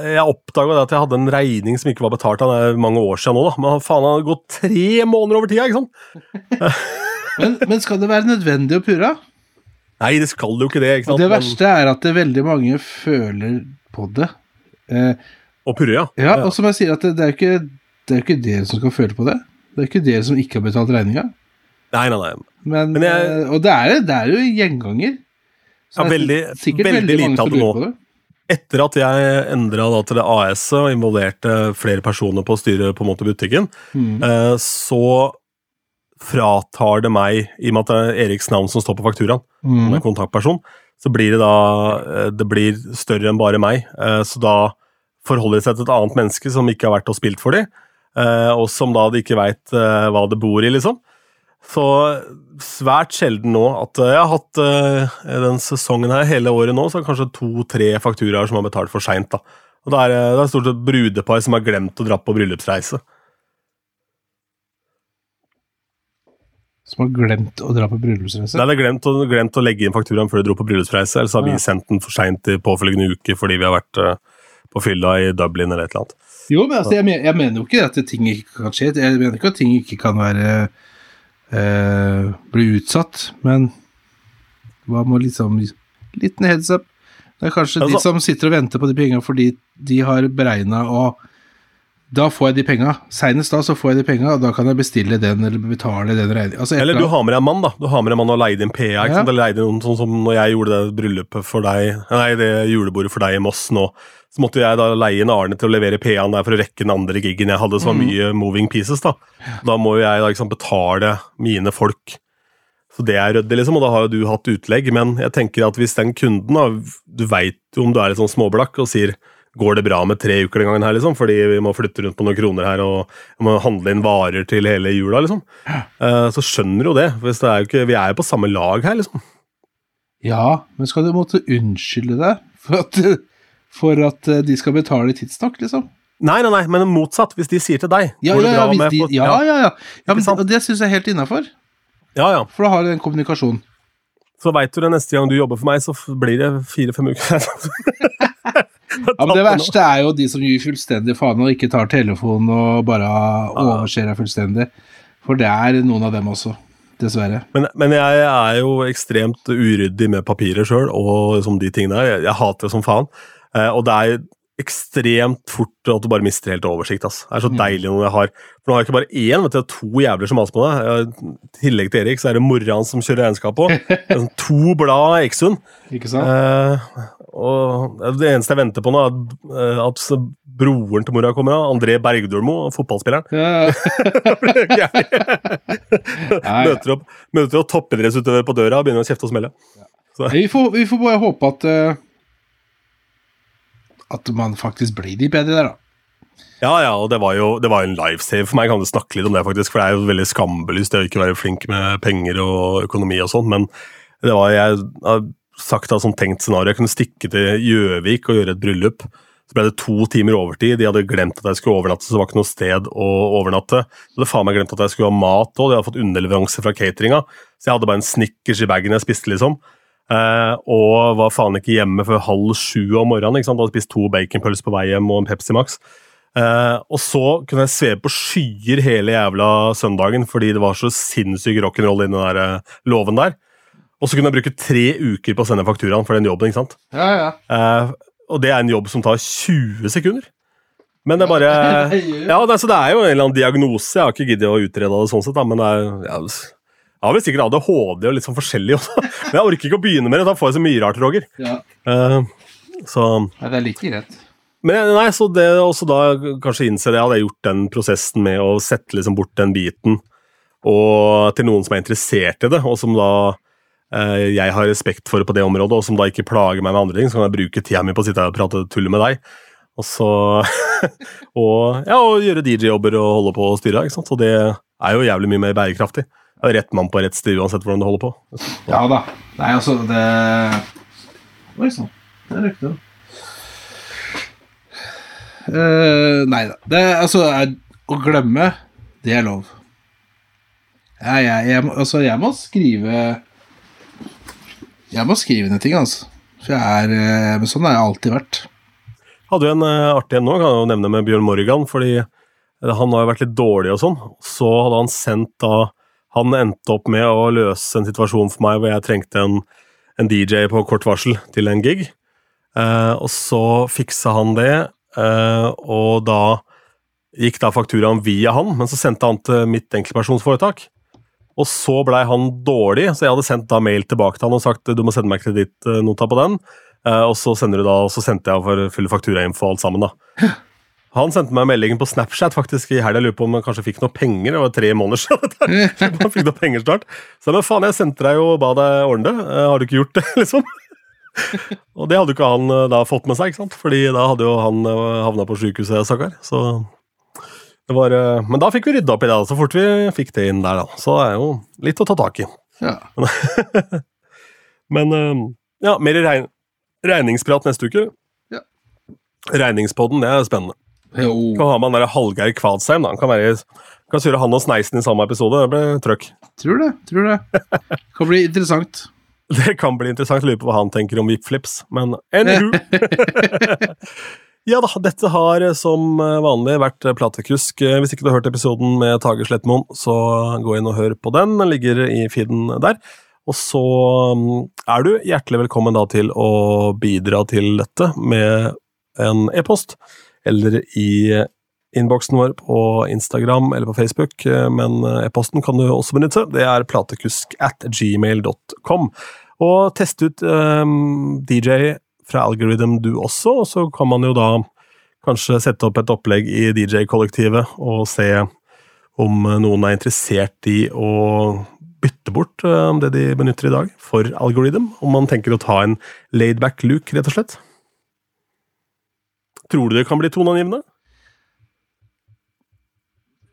jeg oppdaga at jeg hadde en regning som ikke var betalt. Han er mange år siden nå, da. Men faen, han hadde gått tre måneder over tida, ikke sant? Men, men skal det være nødvendig å purre? Nei, det skal jo ikke det. ikke sant? Og det verste er at det veldig mange føler på det. Eh, Og purre, ja. ja, og som jeg sier, at det, det er jo ikke, det er ikke dere som skal føle på det. Det er ikke dere som ikke har betalt regninga. Nei, nei, nei. Men, Men jeg- eh, og det er, det er jo gjenganger. Så Ja, veldig- sikkert veldig veldig lite av det nå. Etter at jeg endra til det AS-et og involverte flere personer på å styre på en måte butikken, Mm. eh, så fratar det meg, i og med at det er Eriks navn som står på fakturaen, som Mm. er kontaktperson, så blir det da eh, Det blir større enn bare meg. Så da forholder det seg til et annet menneske som ikke har vært og spilt for dem, og som da de ikke veit hva det bor i, liksom. Så svært sjelden nå at eh, jeg har hatt uh, den sesongen her hele året nå, så er det kanskje to-tre fakturaer som har betalt for seint. Og det er, eh, det er stort sett brudepar som har glemt å dra på bryllupsreise. Som har glemt å dra på bryllupsreise? Nei, det er glemt glemt å legge inn fakturaen før de dro på bryllupsreise, eller så har vi sendt den for seint i påfølgende uke fordi vi har vært på fylla i Dublin eller et eller annet. Jo, men altså, jeg, men, jeg mener jo ikke at ting ikke kan skje. Jeg mener ikke at ting ikke kan være eh, Bli utsatt, men hva med liksom Liten heads up. Det er kanskje de Altså- som sitter og venter på de pengene fordi de har beregna og Da får jeg de penga. Seinest da så får jeg de penga, og da kan jeg bestille den eller betale den regninga. Altså, Eller du har med deg en mann, da. Du har med deg en mann og leide inn PA. ikke Ja. sant? Eller leide inn sånn som når jeg gjorde det bryllupet for deg Nei, det julebordet for deg i Moss nå. Så måtte jeg da leie inn Arne til å levere PA-en der for å rekke den andre giggen jeg hadde. Så var Mhm. mye moving pieces, da. Da må jo jeg da ikke sant, betale mine folk. Så det er ryddig, liksom, og da har jo du hatt utlegg. Men jeg tenker at hvis den kunden, da Du veit jo om du er litt sånn småblakk og sier Går det bra med tre uker den gangen her, liksom? Fordi vi må flytte rundt på noen kroner her og må handle inn varer til hele jula, liksom. Eh, Så skjønner jo det. Hvis det er jo ikke, vi er jo på samme lag her, liksom. Ja, men skal du måtte unnskylde deg for at, for at eh, de skal betale tidsnok, liksom? Nei, nei, nei, men motsatt. Hvis de sier til deg Ja, går det ja, ja, bra med- de, ja, ja, ja. ja men, det syns jeg er helt innafor, ja, ja. for da har du den kommunikasjonen. Så veit du det neste gang du jobber for meg, så blir det fire-fem uker. Ja, men Det verste er jo de som gir fullstendig faen og ikke tar telefonen og bare overser deg fullstendig. For det er noen av dem også, dessverre. Men, men jeg er jo ekstremt uryddig med papirer sjøl, og liksom de tingene der. Jeg, jeg hater det som faen. Eh, og det er ekstremt fort at du bare mister helt oversikt. Ass. Det er så deilig når jeg har For nå har jeg ikke bare én, vet du, jeg har to jævler som maser på deg. I tillegg til Erik, så er det mora hans som kjører regnskap på. Sånn to blad Eksund. Ikke sant? Eh, og det eneste jeg venter på nå, er at, eh, at broren til mora kommer. av, André Bergdølmo, fotballspilleren. Ja, møter opp, møter opp toppidrettsutøver på døra og begynner å kjefte og smelle. Vi, får, vi får bare håpe at eh, At man faktisk blir de bedre der, da. Ja, ja, og det var jo det var en lifesave for meg. Kan du snakke litt om det, faktisk? For det er jo veldig skambelyst det å ikke være flink med penger og økonomi og sånn, men det var jeg har sagt av sånn tenkt scenario. Jeg kunne stikke til Gjøvik og gjøre et bryllup. Så ble det to timer overtid. De hadde glemt at jeg skulle overnatte, så det var ikke noe sted å overnatte. Så hadde faen meg glemt at jeg skulle ha mat òg. De hadde fått underleveranse fra cateringa. Så jeg hadde bare en Snickers i bagen jeg spiste, liksom. Eh, og var faen ikke hjemme før halv sju om morgenen. ikke sant? Hadde spist to baconpølser på vei hjem og en Pepsi Max. Eh, og så kunne jeg sveve på skyer hele jævla søndagen fordi det var så sinnssyk rock'n'roll i den der eh, låven der. Og så kunne jeg bruke tre uker på å sende fakturaen for den jobben. ikke sant? Ja, ja. Eh, og det er en jobb som tar 20 sekunder. Men det er bare Ja. Det, er- så det er jo en eller annen diagnose. Jeg har ikke giddet å utrede det sånn sett, da, men det er ja, har vel sikkert ADHD og litt sånn forskjellig også. Men jeg orker ikke å begynne med det, da får jeg så mye rart, Roger. ja. Uh, så Nei, det er like greit. men nei, så det også da kanskje innse det, hadde jeg gjort den prosessen med å sette liksom bort den biten og til noen som er interessert i det, og som da eh, jeg har respekt for på det området, og som da ikke plager meg med andre ting, så kan jeg bruke tida mi på å sitte her og prate tull med deg. Og så og, ja, og gjøre DJ-jobber og holde på og styre. ikke sant? Så det er jo jævlig mye mer bærekraftig. Er rett mann på rett sted uansett hvordan du holder på. Ja da. Nei, altså, det Oi sann. Det er riktig. Uh, nei da. Det altså, er, å glemme, det er lov. Jeg, jeg, jeg, altså, jeg må skrive Jeg må skrive ned ting, altså. For jeg er eh, Men sånn har jeg alltid vært. Hadde jo en uh, artig en nå, kan jeg jo nevne med Bjørn Morgan, fordi han har jo vært litt dårlig og sånn. Så hadde han sendt da Han endte opp med å løse en situasjon for meg hvor jeg trengte en, en DJ på kort varsel til en gig. Eh, og så fiksa han det, eh, og da gikk da fakturaen via han, men så sendte han til mitt enkeltpersonsforetak. Og så blei han dårlig, så jeg hadde sendt da mail tilbake til han og sagt du må sende meg kredittnota på den. Eh, og så, da, så sendte jeg for full fakturainfo alt sammen. da. Han sendte meg meldingen på Snapchat faktisk i helga. Lurer på om han kanskje fikk noe penger. Det var tre måneder siden. han fikk noe penger snart. Så men faen, jeg sendte deg jo og ba deg ordne det. Eh, Har du ikke gjort det, liksom? og det hadde jo ikke han eh, da fått med seg, ikke sant? Fordi da hadde jo han eh, havna på sjukehuset, stakkar. Så Det var, men da fikk vi rydda opp i det, så fort vi fikk det inn der. da. Så det er jo litt å ta tak i. Ja. Men ja, mer regn regningsprat neste uke. Ja. Regningspodden, det er spennende. Jo. Kan ha med han der Hallgeir Kvadsheim. da. Han kan, være, kan kjøre han og Sneisen i samme episode. Det blir trøkk. Tror det. Tror det. Det Kan bli interessant. Det kan bli interessant. Lurer på hva han tenker om whipflips, men anywho. ja da, dette har som vanlig vært Platekusk. Hvis ikke du har hørt episoden med Tage Slettmoen, så gå inn og hør på den. Den ligger i feeden der. Og så mm, er du hjertelig velkommen da til å bidra til dette med en e-post, eller i innboksen vår på Instagram eller på Facebook, men e-posten kan du også benytte. Det er platekusk at gmail.com. Og test ut um, DJ fra Algorithm du også, og så kan man jo da kanskje sette opp et opplegg i DJ-kollektivet og se om noen er interessert i å bytte bort det de benytter i dag, for Algorithm. Om man tenker å ta en laidback look, rett og slett. Tror du det kan bli toneangivende?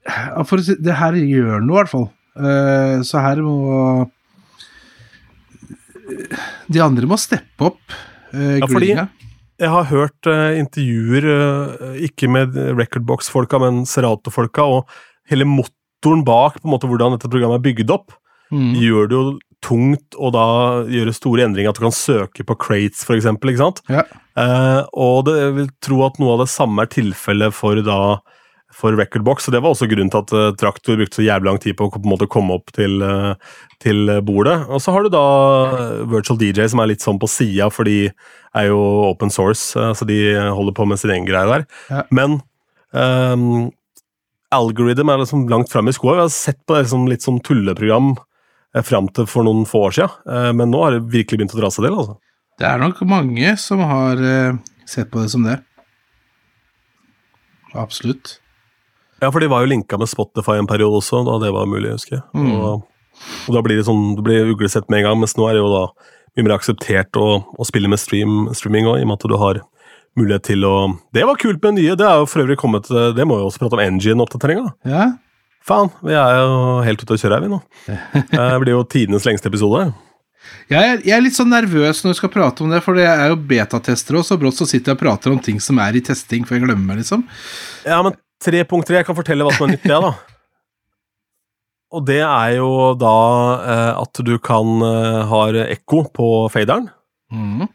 Ja, For å si, det her gjør noe, i hvert fall. Uh, så her må De andre må steppe opp. Uh, Ja, fordi- Jeg har hørt uh, intervjuer, ikke med Recordbox-folka, men Serato-folka, og hele motoren bak på en måte hvordan dette programmet er bygd opp, Mm. gjør det jo tungt å da gjøre store endringer, at du kan søke på crates, for eksempel, ikke sant? Ja. Eh, og det, jeg vil tro at noe av det samme er tilfellet for da for Recordbox, og det var også grunnen til at eh, Traktor brukte så jævlig lang tid på å på en måte komme opp til, eh, til bordet. Og så har du da Virtual DJ, som er litt sånn på sida, for de er jo open source, så de holder på med sin egen greie der. Ja. Men um, Algorithm er liksom langt fram i skoa. Vi har sett på det som litt sånn tulleprogram fram til for noen få år siden, eh, men nå har det virkelig begynt å dra seg til. altså. Det er nok mange som har eh, sett på det som det. Absolutt. Ja, for de var jo linka med Spotify en periode også, da det var mulig, husker jeg. Mm. Og, og da blir det sånn, det blir uglesett med en gang, mens nå er det jo da mye mer akseptert å, å spille med stream, streaming òg, i og med at du har mulighet til å Det var kult med nye! Det er jo for øvrig kommet Det må jo også prate om engine-oppdateringa. Ja. Faen, vi er jo helt ute å kjøre her, vi nå. Det blir jo tidenes lengste episode. Jeg er, litt sånn nervøs når vi skal prate om det, for jeg er jo betatester, og så brått så sitter jeg og prater om ting som er i testing, for jeg glemmer meg, liksom. Ja, men 3.3, jeg kan fortelle hva som er nytt, det, da. Og det er jo da eh, at du kan eh, ha ekko på faderen. Mm.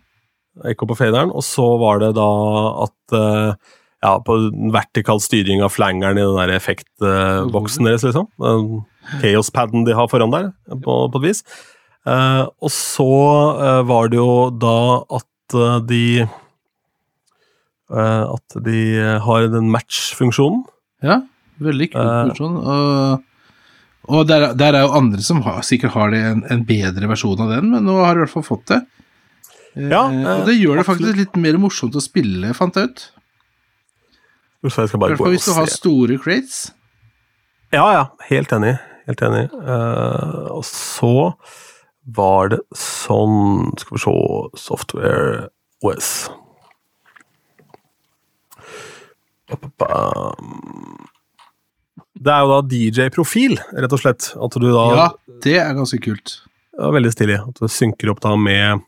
Ekko på faderen, og så var det da at eh, ja, på vertikal styring av flangeren i den der effektboksen deres, liksom. Chaos-paden de har foran der, på, på et vis. Eh, og så eh, var det jo da at eh, de At de har den match-funksjonen. Ja, veldig kul funksjon. Og, der, der er jo andre som har, sikkert har det en, en bedre versjon av den, men nå har de i hvert fall fått det. Ja, og det gjør det faktisk litt mer morsomt å spille, fant jeg ut. Uff, jeg skal bare gå og hvis du har se. store crates. Ja, ja. Helt enig. Helt enig. Uh, og så var det sånn Skal vi se Software OS. Det er jo da DJ-profil, rett og slett. At du da Ja, det er ganske kult. Ja, veldig stilig. At du synker opp da med,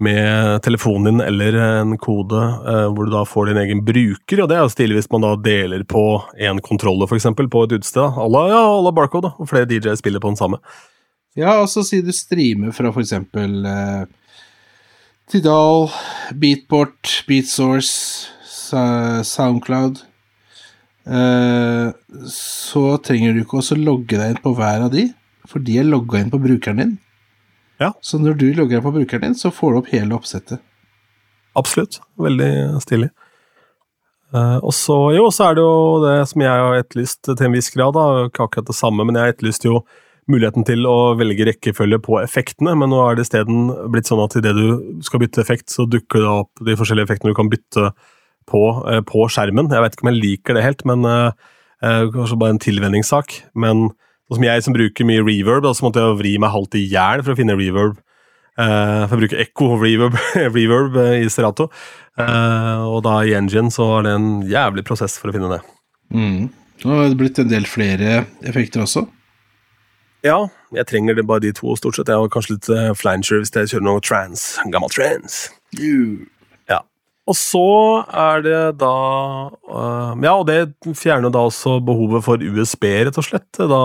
med telefonen din eller en kode eh, hvor du da får din egen bruker, og det er jo stilig hvis man da deler på en kontroller, eksempel, på et utested. Alla, ja, alla barcode. Og flere DJ spiller på den samme. Ja, og så sier du streamer fra eksempel eh, Tidal, Beatport, Beatsource, Soundcloud. Eh, så trenger du ikke også logge deg inn på hver av de, for de er logga inn på brukeren din. Ja. Så når du logger deg på brukeren din, så får du opp hele oppsettet. Absolutt. Veldig stilig. Uh, og så jo, så er det jo det som jeg har etterlyst til en viss grad, da. Ikke akkurat det samme, men jeg har etterlyst jo muligheten til å velge rekkefølge på effektene, men nå er det isteden blitt sånn at idet du skal bytte effekt, så dukker det opp de forskjellige effektene du kan bytte på, uh, på skjermen. Jeg vet ikke om jeg liker det helt, men uh, kanskje bare en tilvenningssak. Men sånn som jeg som bruker mye reverb, da, så måtte jeg vri meg halvt i hjel for å finne reverb. Uh, for jeg bruker ekko og reverb, reverb eh, i Serato. Uh, og da i Engine så var det en jævlig prosess for å finne det. Mm. Nå har det blitt en del flere effekter også. Ja, jeg trenger det bare de to, stort sett. Jeg har kanskje litt uh, flanger hvis jeg kjører noe trans. Gammel trans. Ja. Og så er det da uh, Ja, og det fjerner da også behovet for USB, rett og slett, da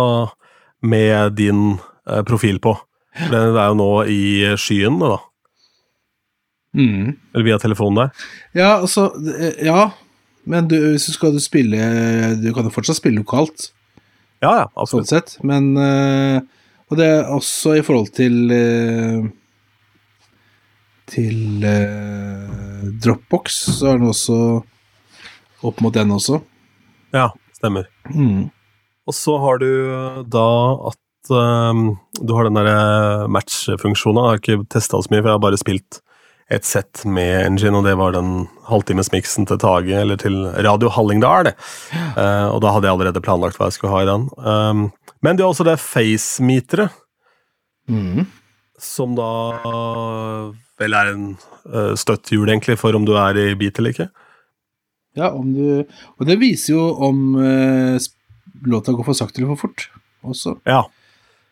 med din uh, profil på. Det er jo nå i skyen, da. Mm. Eller via telefonen der. Ja, altså eh, Ja, men du, hvis du skal du spille Du kan jo fortsatt spille lokalt, Ja, ja, sånn absolutt. sett, men eh, Og det er også i forhold til eh, Til eh, Dropbox, så er den også opp mot den også. Ja, stemmer. Mm. Og så har du da at um, du har den der match-funksjonen. Jeg har ikke testa så mye, for jeg har bare spilt et sett med Engine, og det var den halvtimesmiksen til Tage, eller til Radio Hallingdal. det. Uh, og da hadde jeg allerede planlagt hva jeg skulle ha i den. Um, men det er også det face-meteret, Mm. som da vel er en uh, støttehjul, egentlig, for om du er i beat eller ikke. Ja, om du Og det viser jo om eh, låta går for sakte eller for fort også. Ja,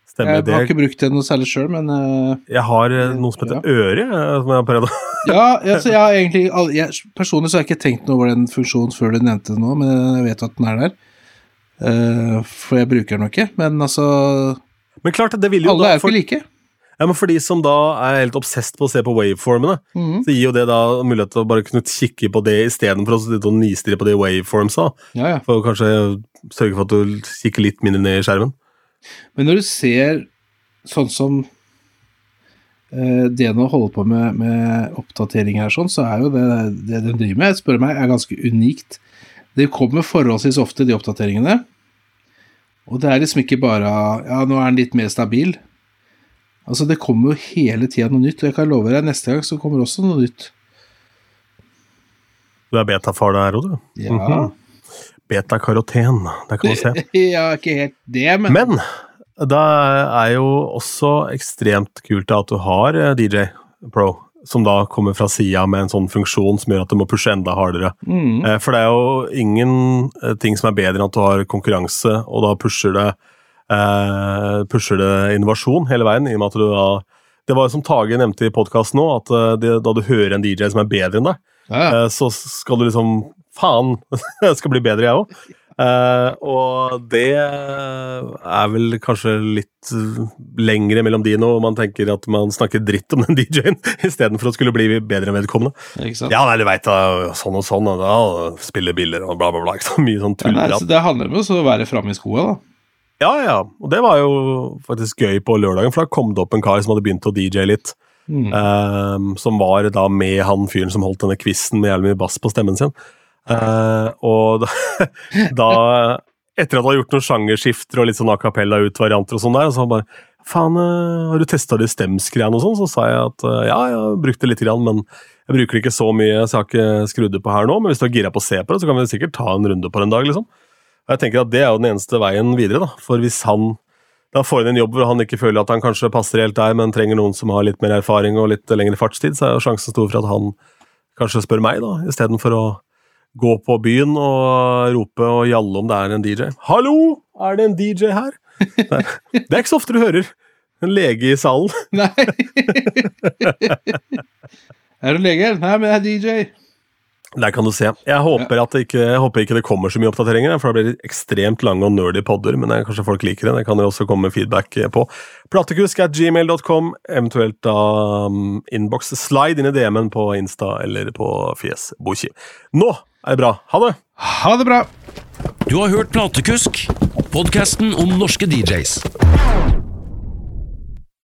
stemmer. Jeg har ikke brukt det noe særlig sjøl, men eh, jeg har eh, noe som heter øre, eh, som jeg har prøvd å Ja, altså, jeg har egentlig jeg, Personlig så har jeg ikke tenkt noe over den funksjonen før du nevnte det nå, men jeg vet at den er der. Uh, for jeg bruker den jo ikke. Men altså Men klart, det vil jo Alle da er jo ikke like. Ja, men For de som da er helt obsesst på å se på waveformene, mm. så gir jo det da mulighet til å bare kunne kikke på det istedenfor å sitte og nistirre på de waveformsa. Ja, ja. For å kanskje sørge for at du kikker litt mindre ned i skjermen. Men når du ser sånn som eh, det nå holder på med, med oppdatering her, sånn, så er jo det det de driver med, spør meg, er ganske unikt. Det kommer forholdsvis ofte, de oppdateringene. Og det er liksom ikke bare Ja, nå er den litt mer stabil. Altså, det kommer jo hele tida noe nytt, og jeg kan love deg, neste gang så kommer også noe nytt. Du er betafar der òg, du. Ja. Mhm. Betakaroten, der kan man se. ja, ikke helt det, men, Men det er jo også ekstremt kult at du har eh, DJ Pro, som da kommer fra sida med en sånn funksjon som gjør at du må pushe enda hardere. mm, Eh, For det er jo ingen eh, ting som er bedre enn at du har konkurranse, og da pusher det, pusher det innovasjon hele veien. i og med at du da Det var jo som Tage nevnte i podkasten nå, at eh, det, da du hører en DJ som er bedre enn deg, ja, ja. eh, så skal du liksom Faen, jeg skal bli bedre, jeg òg. og det er vel kanskje litt eh, lengre mellom de nå, man tenker at man snakker dritt om den DJ-en istedenfor å skulle bli bedre enn vedkommende. Ja, nei, du veit sånn og sånn, og da spiller biler og bla, bla, bla. Ikke så mye sånn Ja, nei, tullprat. så det handler om å være framme i skoa, da. Ja, ja, og det var jo faktisk gøy på lørdagen, for da kom det opp en kar som hadde begynt å DJ litt. Mm. ehm, som var da med han fyren som holdt denne quizen med jævlig mye bass på stemmen sin. Uh, og da, da Etter at han hadde gjort noen sjangerskifter og litt sånn a cappella-utvarianter og sånn der, så han bare Faen, eh, har du testa de stemsgreiene og sånn? Så sa jeg at eh, ja, jeg brukte brukt lite grann, men jeg bruker det ikke så mye, så jeg har ikke skrudd det på her nå. Men hvis du er gira på å se på det, så kan vi sikkert ta en runde på det en dag, liksom. Og jeg tenker at det er jo den eneste veien videre, da. For hvis han da får inn en jobb hvor han ikke føler at han kanskje passer helt der, men trenger noen som har litt mer erfaring og litt lengre fartstid, så er jo sjansen stor for at han kanskje spør meg, da, istedenfor å gå på byen og rope og gjalle om det er en DJ. 'Hallo, er det en DJ her?' Det er, det er ikke så ofte du hører en lege i salen. Nei. er du lege? Nei, men jeg er DJ. Der kan du se. Jeg håper, at det ikke, jeg håper ikke det kommer så mye oppdateringer, for da blir det ekstremt lange og nerdy podder, men det, kanskje folk liker det. Det kan dere også komme med feedback på. Platekusk at gmail.com, eventuelt da um, innboks. Slide inn i DM-en på Insta eller på Fjesboki. Nå er det bra. Ha det! Ha det bra. Du har hørt Platekusk, podkasten om norske DJs.